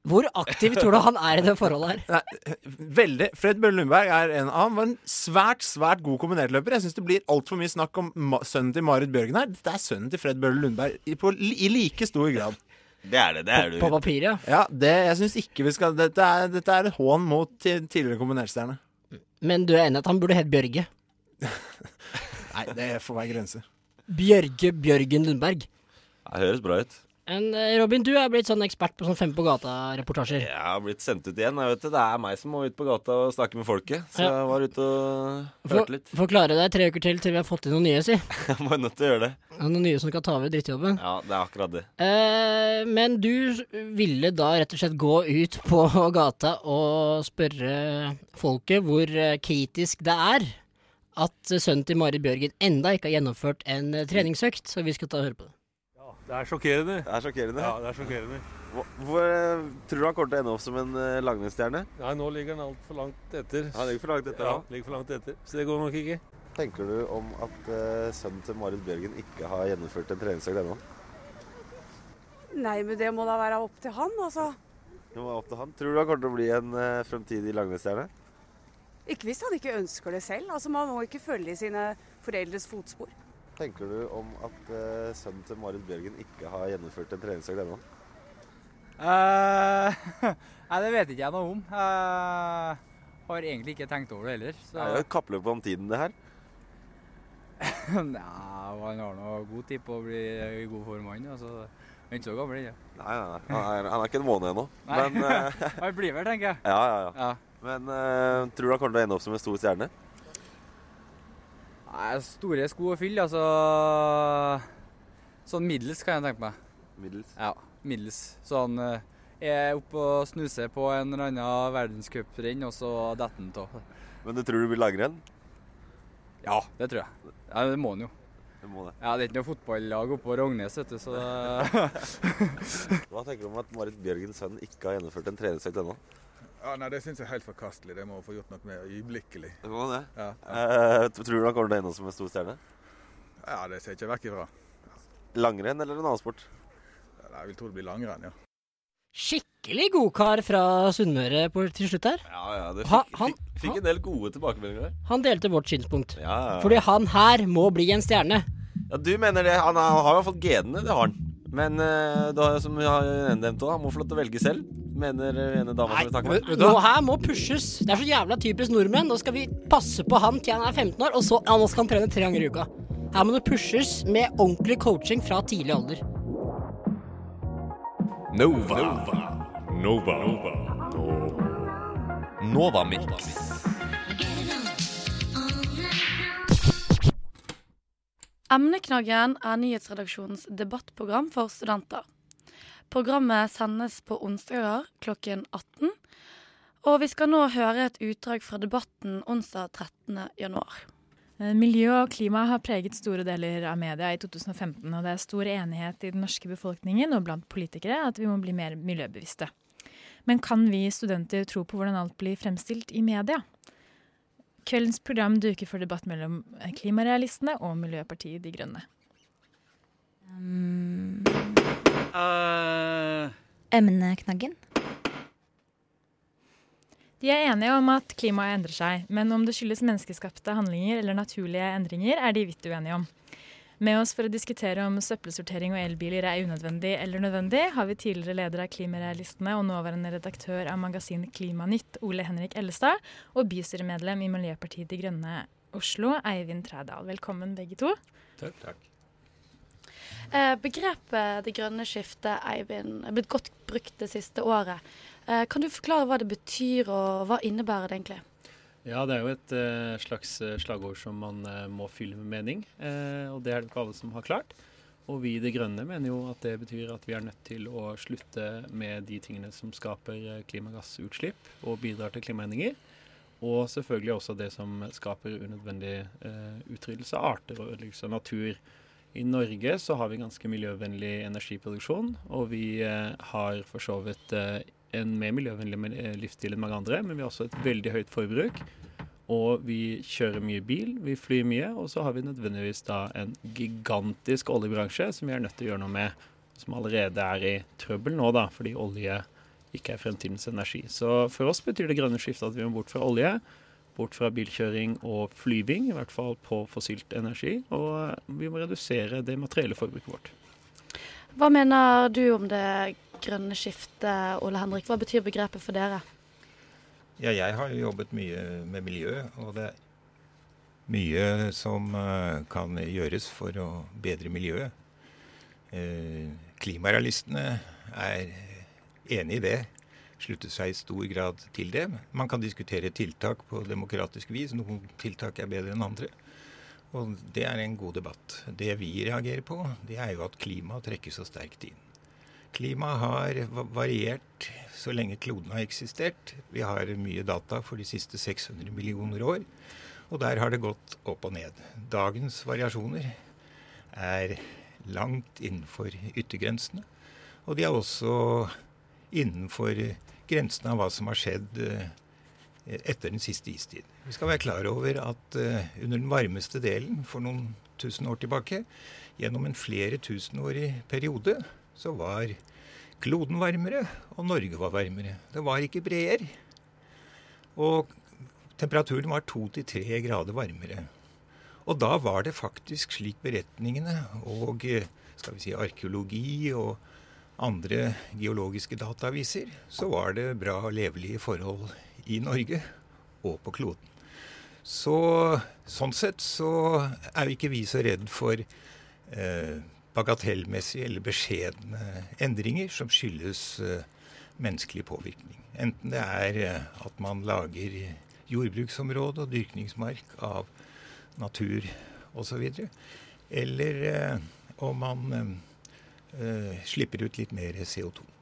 Hvor aktiv tror du han er i det forholdet her? Nei, veldig. Fred Børre Lundberg er en, av han var en svært svært god kombinertløper. Jeg syns det blir altfor mye snakk om ma sønnen til Marit Bjørgen her. Dette er sønnen til Fred Børre Lundberg i, på, i like stor grad. Det er det. det er På papiret, ja. Ja, det, jeg syns ikke vi skal Dette er, dette er et hån mot ti- tidligere kombinertstjerne. Men du er enig i at han burde hett Bjørge? Nei, det får være grenser. Bjørge Bjørgen Lundberg. Det høres bra ut. En, eh, Robin, du er blitt sånn ekspert på sånn Fem på gata-reportasjer. Jeg har blitt sendt ut igjen. Jeg vet det, det er meg som må ut på gata og snakke med folket. Så Ja. jeg var ute og hørte litt. for klare deg tre uker til til vi har fått inn noen nye, si. Jeg jo nødt til å gjøre det. Noen nye som kan ta over drittjobben. Ja, det er akkurat det. Eh, men du ville da rett og slett gå ut på gata og spørre folket hvor eh, kritisk det er at sønnen til Marit Bjørgen enda ikke har gjennomført en eh, treningsøkt, så vi skal ta og høre på det. Ja, Det er sjokkerende. Det er sjokkerende? Ja, det er sjokkerende. Hvor, hvor eh, tror du han kommer til å ende opp som en uh, langrennsstjerne? Nei, nå ligger han altfor langt etter. Han ligger for langt etter, ja. han. ligger for langt etter. Så det går nok ikke. Tenker du om at uh, sønnen til Marit Bjørgen ikke har gjennomført en treningsøkt ennå? Nei, men det må da være opp til han, altså. Det må være opp til han. Tror du han kommer til å bli en uh, fremtidig langrennsstjerne? Ikke hvis han ikke ønsker det selv. Altså, Man må ikke følge i sine foreldres fotspor. Tenker du om at uh, sønnen til Marit Bjørgen ikke har gjennomført en treningsøkt ennå? Uh, nei, det vet ikke jeg noe om. Uh, har egentlig ikke tenkt over det heller. Det er jo et kappløp om tiden, det her. Nei, han har nå god tid på å bli i god form, han. Altså, han er ikke så gammel ennå. Nei, nei, nei. Han er, han er ikke en måned ennå. Men uh... Han blir vel, tenker jeg. ja, ja, ja. Ja. Men uh, tror du han kommer til å ende opp som en stor stjerne? Nei, store sko å fylle, altså Sånn middels kan jeg tenke meg. Middels? Ja, middels. Sånn eh, er oppe og snuser på en eller annen verdenscuprenn, og så detter han av. Men du tror du blir langrenn? Ja, det tror jeg. Ja, Det må han jo. Det må det. Ja, det er ikke noe fotballag oppe på Rognes, vet du, så Hva tenker du om at Marit Bjørgens sønn ikke har gjennomført en treningsøkt ennå? Ja, nei, Det syns jeg er helt forkastelig. Det må få gjort noe med øyeblikkelig. Det må det? Ja, Eh, tror du han kommer til å ende opp som en stor stjerne? ja det ser jeg ikke vekk ifra. Langrenn eller en annen sport? Ja, Jeg vil tro det blir langrenn, ja. Skikkelig godkar fra Sunnmøre til slutt her. Ja, ja, det Ha- fikk, han- fikk, fikk en del gode tilbakemeldinger der. Han delte vårt synspunkt. Ja, ja. Fordi han her må bli en stjerne. Ja, Du mener det? Han, har- han har i hvert fall genene, det har han. Men eh, da, som jeg har nevnt òg, må få lov til å velge selv. Mener ene dama som vi snakker med. Nå her må pushes. Det er så jævla typisk nordmenn. Nå skal vi passe på han til han er 15 år, og så ja, nå skal han trene tre ganger i uka. Her må det pushes med ordentlig coaching fra tidlig alder. Nova. Nova. Nova. Nova Mix. Emneknaggen er nyhetsredaksjonens debattprogram for studenter. Programmet sendes på onsdager klokken 18. Og vi skal nå høre et utdrag fra debatten onsdag 13. januar. Eh, Miljø og klima har preget store deler av media i 2015, og det er stor enighet i den norske befolkningen og blant politikere at vi må bli mer miljøbevisste. Men kan vi studenter tro på hvordan alt blir fremstilt i media? Kveldens program duker for debatt mellom eh, klimarealistene og Miljøpartiet De Grønne. Emneknaggen. De er enige om at klimaet endrer seg, men om det skyldes menneskeskapte handlinger eller naturlige endringer, er de vidt uenige om. Med oss for å diskutere om søppelsortering og elbiler er unødvendig eller nødvendig, har vi tidligere leder av Klimarealistene og nåværende redaktør av magasin Klimanytt, Ole Henrik Ellestad, og bystyremedlem i Miljøpartiet De Grønne Oslo, Eivind Trædal. Velkommen begge to. Takk. Takk. Eh, begrepet 'det grønne skiftet' Eivind, er blitt godt brukt det siste året. Eh, kan du forklare hva det betyr, og hva innebærer det egentlig? Ja, det er jo et uh, slags eh, slagord som man uh, må fylle med mening, uh, og det er det ikke alle som har klart. Og vi i De Grønne mener jo at det betyr at vi er nødt til å slutte med de tingene som skaper klimagassutslipp og bidrar til klimaendringer. Og selvfølgelig også det som skaper unødvendig utryddelse av arter og ødeleggelse av natur. I Norge så har vi ganske miljøvennlig energiproduksjon, og vi har for så vidt en mer miljøvennlig eh, livsstil enn mange andre, men vi har også et veldig høyt forbruk. Og vi kjører mye bil, vi flyr mye, og så har vi nødvendigvis da en gigantisk oljebransje som vi er nødt til å gjøre noe med, som allerede er i trøbbel nå, da, fordi olje ikke er fremtidens energi. Så for oss betyr det grønne skiftet at vi må bort fra olje, bort fra bilkjøring og flyving, i hvert fall på fossilt energi, og vi må redusere det materielle forbruket vårt. Hva mener du om det grønne skiftet, Ole Henrik? Hva betyr begrepet for dere? Ja, jeg har jo jobbet mye med miljø, og det er mye som eh, kan gjøres for å bedre miljøet. Eh, Klimarealistene er enig i det, slutter seg i stor grad til det. Man kan diskutere tiltak på demokratisk vis. Noen tiltak er bedre enn andre. Og det er en god debatt. Det vi reagerer på, det er jo at klimaet trekkes så sterkt inn. Klimaet har variert så lenge kloden har eksistert. Vi har mye data for de siste 600 millioner år, og der har det gått opp og ned. Dagens variasjoner er langt innenfor yttergrensene, og de er også innenfor grensene av hva som har skjedd eh, etter den siste istid. Vi skal være klar over at eh, under den varmeste delen for noen tusen år tilbake, gjennom en flere tusenårig periode, så var kloden varmere, og Norge var varmere. Det var ikke breer. Og temperaturen var to til tre grader varmere. Og da var det faktisk slik beretningene og skal vi si, arkeologi og andre geologiske data viser, så var det bra og levelige forhold i Norge og på kloden. Så sånn sett så er ikke vi så redd for eh, bagatellmessige eller beskjedne endringer som skyldes eh, menneskelig påvirkning. Enten det er eh, at man lager jordbruksområde og dyrkningsmark av natur osv., eller eh, om man eh, eh, slipper ut litt mer CO2.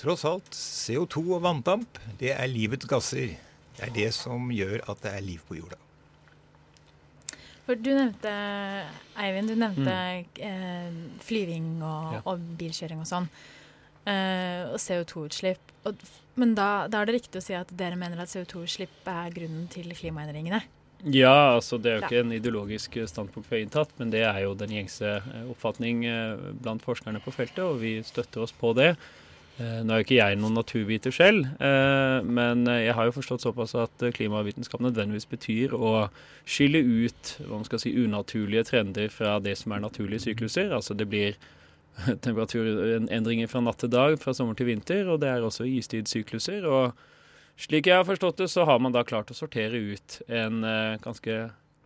Tross alt, CO2 og vanndamp, det er livets gasser. Det er det som gjør at det er liv på jorda. For du nevnte, Eivind, du nevnte eh, flyving og, Ja. og bilkjøring og sånn. Eh, og CO2-utslipp. Men da, da er det riktig å si at dere mener at CO2-utslipp er grunnen til klimaendringene? Ja, altså det er jo ikke en ideologisk standpunkt vi har inntatt, men det er jo den gjengse eh, oppfatning eh, blant forskerne på feltet, og vi støtter oss på det. Eh, Nå er jo ikke jeg noen naturviter selv, eh, men eh, jeg har jo forstått såpass at klimavitenskap nødvendigvis betyr å skille ut hva man skal si, unaturlige trender fra det som er naturlige sykluser. Altså det blir temperaturendringer fra natt til dag, fra sommer til vinter, og det er også istidssykluser. og slik jeg har forstått det, så har man da klart å sortere ut en ganske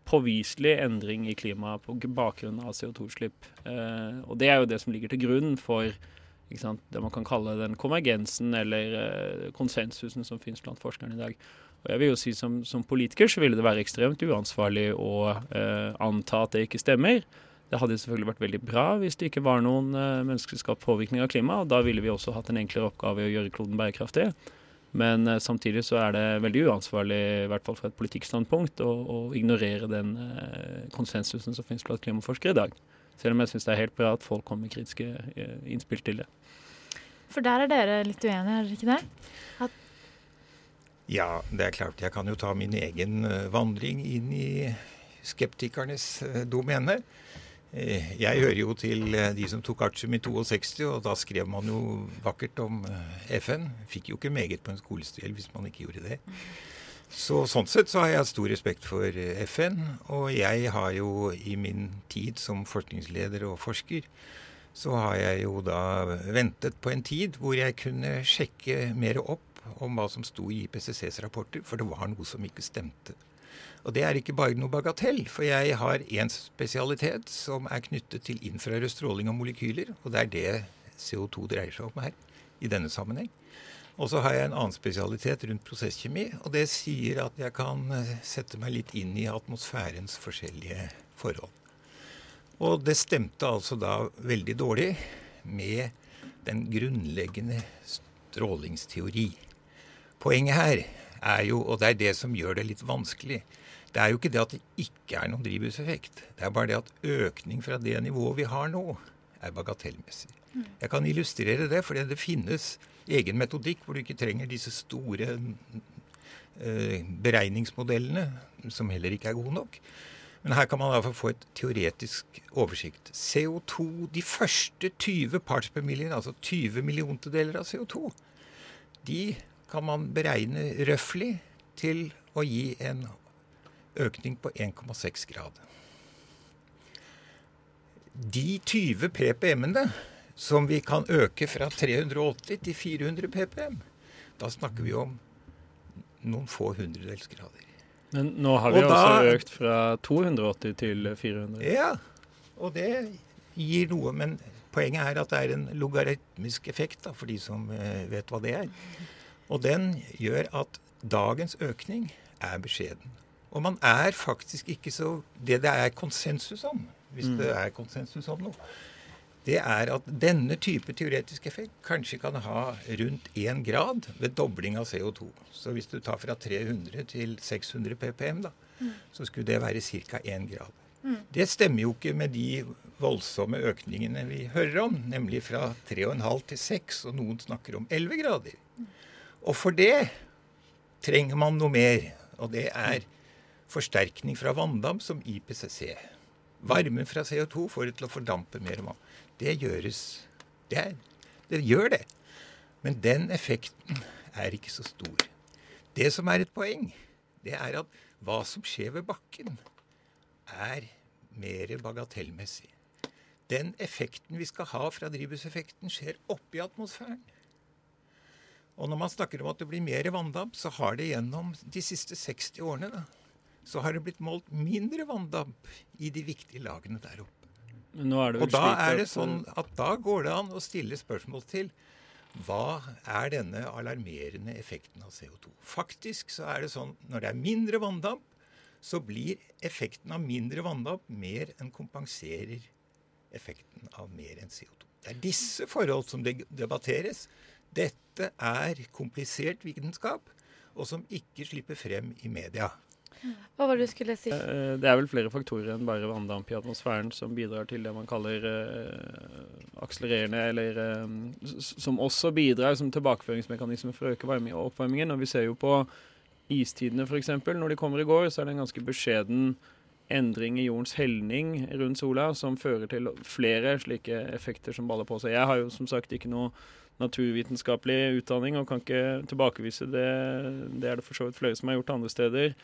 påviselig endring i klimaet på bakgrunn av CO2-utslipp. Eh, og det er jo det som ligger til grunn for det man kan kalle den konvergensen eller eh, konsensusen som finnes blant forskerne i dag. Og jeg vil jo si Som, som politiker så ville det være ekstremt uansvarlig å eh, anta at det ikke stemmer. Det hadde selvfølgelig vært veldig bra hvis det ikke var noen eh, menneskeskapt påvirkning av klimaet. Da ville vi også hatt en enklere oppgave i å gjøre kloden bærekraftig. Men eh, samtidig så er det veldig uansvarlig, i hvert fall fra et politikkstandpunkt, å, å ignorere den eh, konsensusen som finnes blant klimaforskere i dag. Selv om jeg syns det er helt bra at folk kommer med kritiske eh, innspill til det. For der er dere litt uenige, er dere ikke det? At, Ja, det er klart. Jeg kan jo ta min egen eh, vandring inn i skeptikernes eh, domene. Eh, Jeg hører jo til de som tok artium i 62, og da skrev man jo vakkert om FN. Fikk jo ikke meget på en skolestil hvis man ikke gjorde det. Så Sånn sett så har jeg stor respekt for FN, og jeg har jo i min tid som forskningsleder og forsker, så har jeg jo da ventet på en tid hvor jeg kunne sjekke mer opp om hva som sto i IPCCs rapporter, for det var noe som ikke stemte. Og det er ikke bare noe bagatell, for jeg har én spesialitet som er knyttet til infrarød stråling og molekyler, og det er det CO2 dreier seg om her i denne sammenheng. Og så har jeg en annen spesialitet rundt prosesskjemi, og det sier at jeg kan eh, sette meg litt inn i atmosfærens forskjellige forhold. Og det stemte altså da veldig dårlig med den grunnleggende strålingsteori. Poenget her er jo, og det er det som gjør det litt vanskelig, det er jo ikke det at det ikke er noen drivhuseffekt. Det er bare det at økning fra det nivået vi har nå, er bagatellmessig. Jeg kan illustrere det, fordi det finnes egen metodikk hvor du ikke trenger disse store eh, beregningsmodellene, som heller ikke er gode nok. Men her kan man i hvert fall få et teoretisk oversikt. CO2, de første 20 parts per million, altså 20 milliontedeler av CO2, de kan man beregne røftlig til å gi en økning på 1,6 grad. De 20 ppm-ene som vi kan øke fra 380 til 400 ppm, da snakker vi om noen få hundredelsgrader. Men nå har vi Og også da- økt fra 280 til 400. Ja, og det gir noe, men poenget er at det er en logaritmisk effekt, da, for de som eh, vet hva det er. Og den gjør at dagens økning er beskjeden. Og man er faktisk ikke så Det det er konsensus om, hvis Mm. det er konsensus om noe, det er at denne type teoretisk effekt kanskje kan ha rundt 1 grad ved dobling av CO2. Så hvis du tar fra 300 til 600 ppm, da, Mm. så skulle det være ca. 1 grad. Mm. Det stemmer jo ikke med de voldsomme økningene vi hører om, nemlig fra 3,5 til 6, og noen snakker om 11 grader. Og for det trenger man noe mer, og det er forsterkning fra vanndam som IPCC. Varmen fra CO2 får det til å fordampe mer vann. Det gjøres det, er, det gjør det. Men den effekten er ikke så stor. Det som er et poeng, det er at hva som skjer ved bakken, er mer bagatellmessig. Den effekten vi skal ha fra drivhuseffekten, skjer oppi atmosfæren. Og når man snakker om at det blir mer vanndamp, så har det gjennom de siste 60 årene da, så har det blitt målt mindre vanndamp i de viktige lagene der oppe. Og da er det sånn at da går det an å stille spørsmål til hva er denne alarmerende effekten av CO2? Faktisk så er det sånn når det er mindre vanndamp, så blir effekten av mindre vanndamp mer enn kompenserer effekten av mer enn CO2. Det er disse forhold som debatteres. Dette er komplisert vitenskap, og som ikke slipper frem i media. Hva var det du skulle si? Eh, Det er vel flere faktorer enn bare vanndamp i atmosfæren som bidrar til det man kaller uh, akselererende, eller eh, som også bidrar som tilbakeføringsmekanisme for å øke varme- oppvarmingen. Og vi ser jo på istidene f.eks. Når de kommer i går, så er det en ganske beskjeden endring i jordens helning rundt sola som fører til flere slike effekter som baller på seg. Jeg har jo som sagt ikke noe naturvitenskapelig utdanning og kan ikke tilbakevise det. Det er det for så vidt flere som har gjort andre steder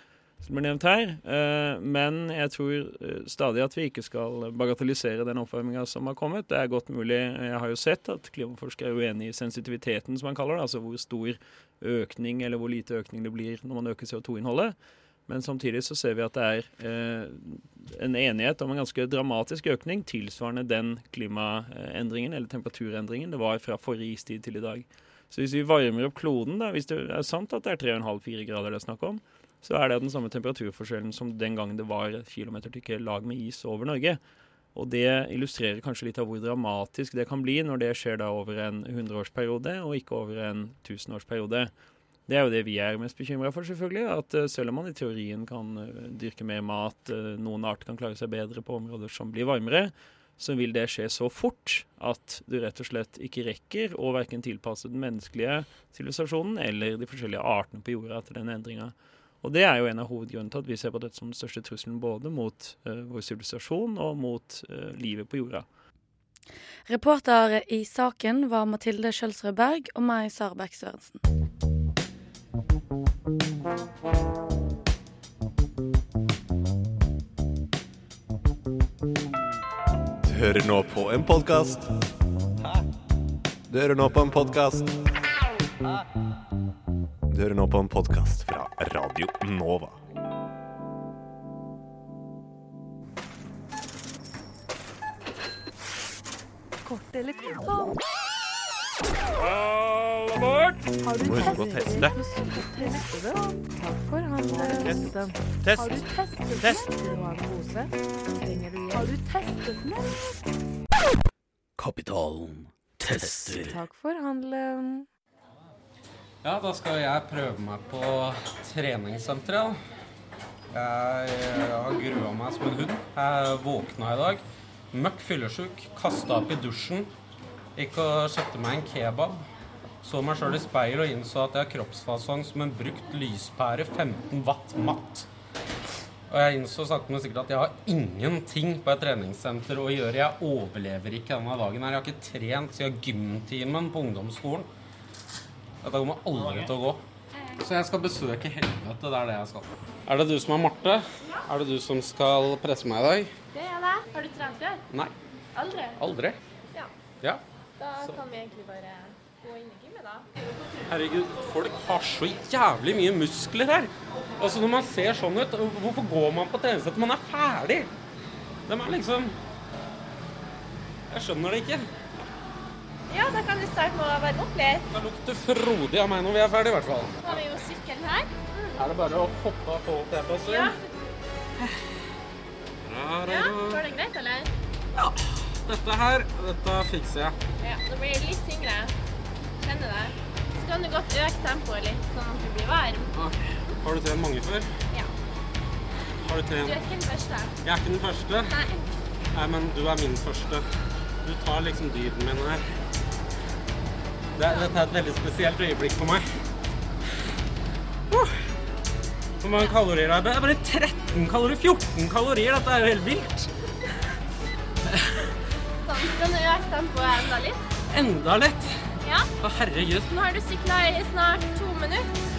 som er nevnt her. Eh, Men jeg tror eh, stadig at vi ikke skal bagatellisere den oppvarminga som har kommet. Det er godt mulig. Jeg har jo sett at klimaforskere er uenig i sensitiviteten, som man kaller det. Altså hvor stor økning eller hvor lite økning det blir når man øker CO2-innholdet. Men samtidig så ser vi at det er eh, en enighet om en ganske dramatisk økning tilsvarende den klimaendringen eller temperaturendringen det var fra forrige istid til i dag. Så hvis vi varmer opp kloden, da, hvis det er sant at det er 3,5-4 grader det er snakk om, så er det den samme temperaturforskjellen som den gangen det var kilometertykke lag med is over Norge. Og det illustrerer kanskje litt av hvor dramatisk det kan bli når det skjer da over en 100-årsperiode og ikke over en 1000-årsperiode. Det er jo det vi er mest bekymra for, selvfølgelig. At eh, selv om man i teorien kan eh, dyrke mer mat, eh, noen arter kan klare seg bedre på områder som blir varmere, så vil det skje så fort at du rett og slett ikke rekker å verken tilpasse den menneskelige sivilisasjonen eller de forskjellige artene på jorda til den endringa. Og det er jo en av hovedgrunnene til at vi ser på dette som den største trusselen både mot uh, vår sivilisasjon og mot uh, livet på jorda. Reporter i saken var Mathilde Skjølsrød Berg og meg, Sara Bekk Sørensen. Du hører nå på en podkast. Du hører nå på en podkast. Du hører nå på en podkast fra Radio Nova. Kort eller kort? Alle bort! Har du Må huske å teste. Det. Takk for. Test. Har du testet Test. den? Hjelp? Har du testet den? Kapitalen tester. Takk for handelen. Ja, da skal jeg prøve meg på treningssenteret. Jeg har grua meg som en hund. Jeg våkna i dag. Møkk fyllesyk. Kasta opp i dusjen. Gikk og kjøpte meg en kebab. Så meg sjøl i speil og innså at jeg har kroppsfasong som en brukt lyspære 15 watt matt. Og jeg innså sakte, men sikkert at jeg har ingenting på et treningssenter å gjøre. Jeg overlever ikke denne dagen her. Jeg har ikke trent siden gymtimen på ungdomsskolen. Dette kommer aldri til å gå. Så jeg skal besøke helvete. Det er det jeg skal. Er det du som er Marte? Er det du som skal presse meg i dag? Det er det. Har du trent før? Nei. Aldri? Aldri. Ja. Ja. Da kan vi egentlig bare gå inn i gymmet, da. Herregud, folk har så jævlig mye muskler her. Altså Når man ser sånn ut, hvorfor går man på treningssenter? Man er ferdig. De er liksom Jeg skjønner det ikke. Ja, da kan du starte med å varme opp litt. Det lukter frodig av meg når vi er ferdig, i hvert fall. Har vi jo sykkelen her. Er det bare å hoppe på T-passer? Ja. Ja. Går det greit, eller? Ja. Dette her, dette fikser jeg. Ja. Nå blir det litt tyngre. Kjenner det. Så kan du godt øke tempoet litt, sånn at du blir varm. Okay. Har du trent mange før? Ja. Har du Du er ikke den første. Jeg er ikke den første. Nei. Nei, men du er min første. Du tar liksom dyden min her. Det, dette er et veldig spesielt øyeblikk for meg. Uh. Hvor mange kalorier er det? Det er bare 13 kalorier. 14 kalorier. Dette er jo helt vilt. Sånn, så kan du øke tempoet enda litt. Enda litt? Ja. Å, herregud. Nå har du sykla i snart to minutter.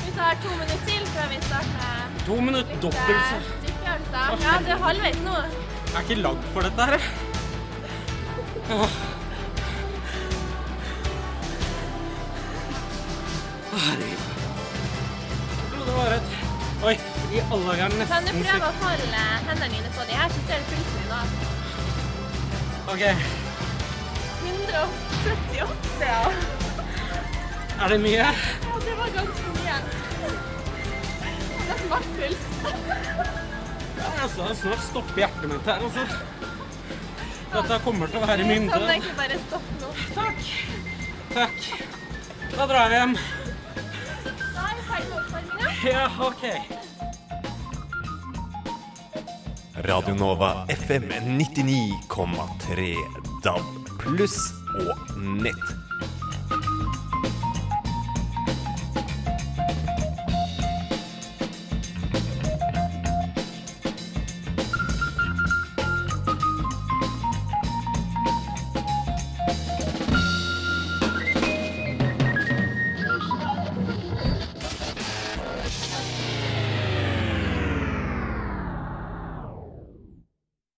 Vi tar to minutter til før vi starter To minutter dobbelt eh, så styrkeøvelser. Ja, du er halvveis nå. Jeg er ikke lagd for dette her. Åh. Herregud. Jeg trodde det var et Oi, i alle dager nesten Kan du prøve å holde hendene dine på de her, så ser du pulsen nå. Ok, 178, ja. er det mye? Ja, det var ganske mye. Nesten makspuls. Ja, altså, snart stopper hjertet mitt her, altså. Dette kommer til å være Du Kan du egentlig bare stoppe nå. Takk. Takk. Da drar vi hjem. Ja, OK. Radio Nova FM 99,3 DAB pluss og nett.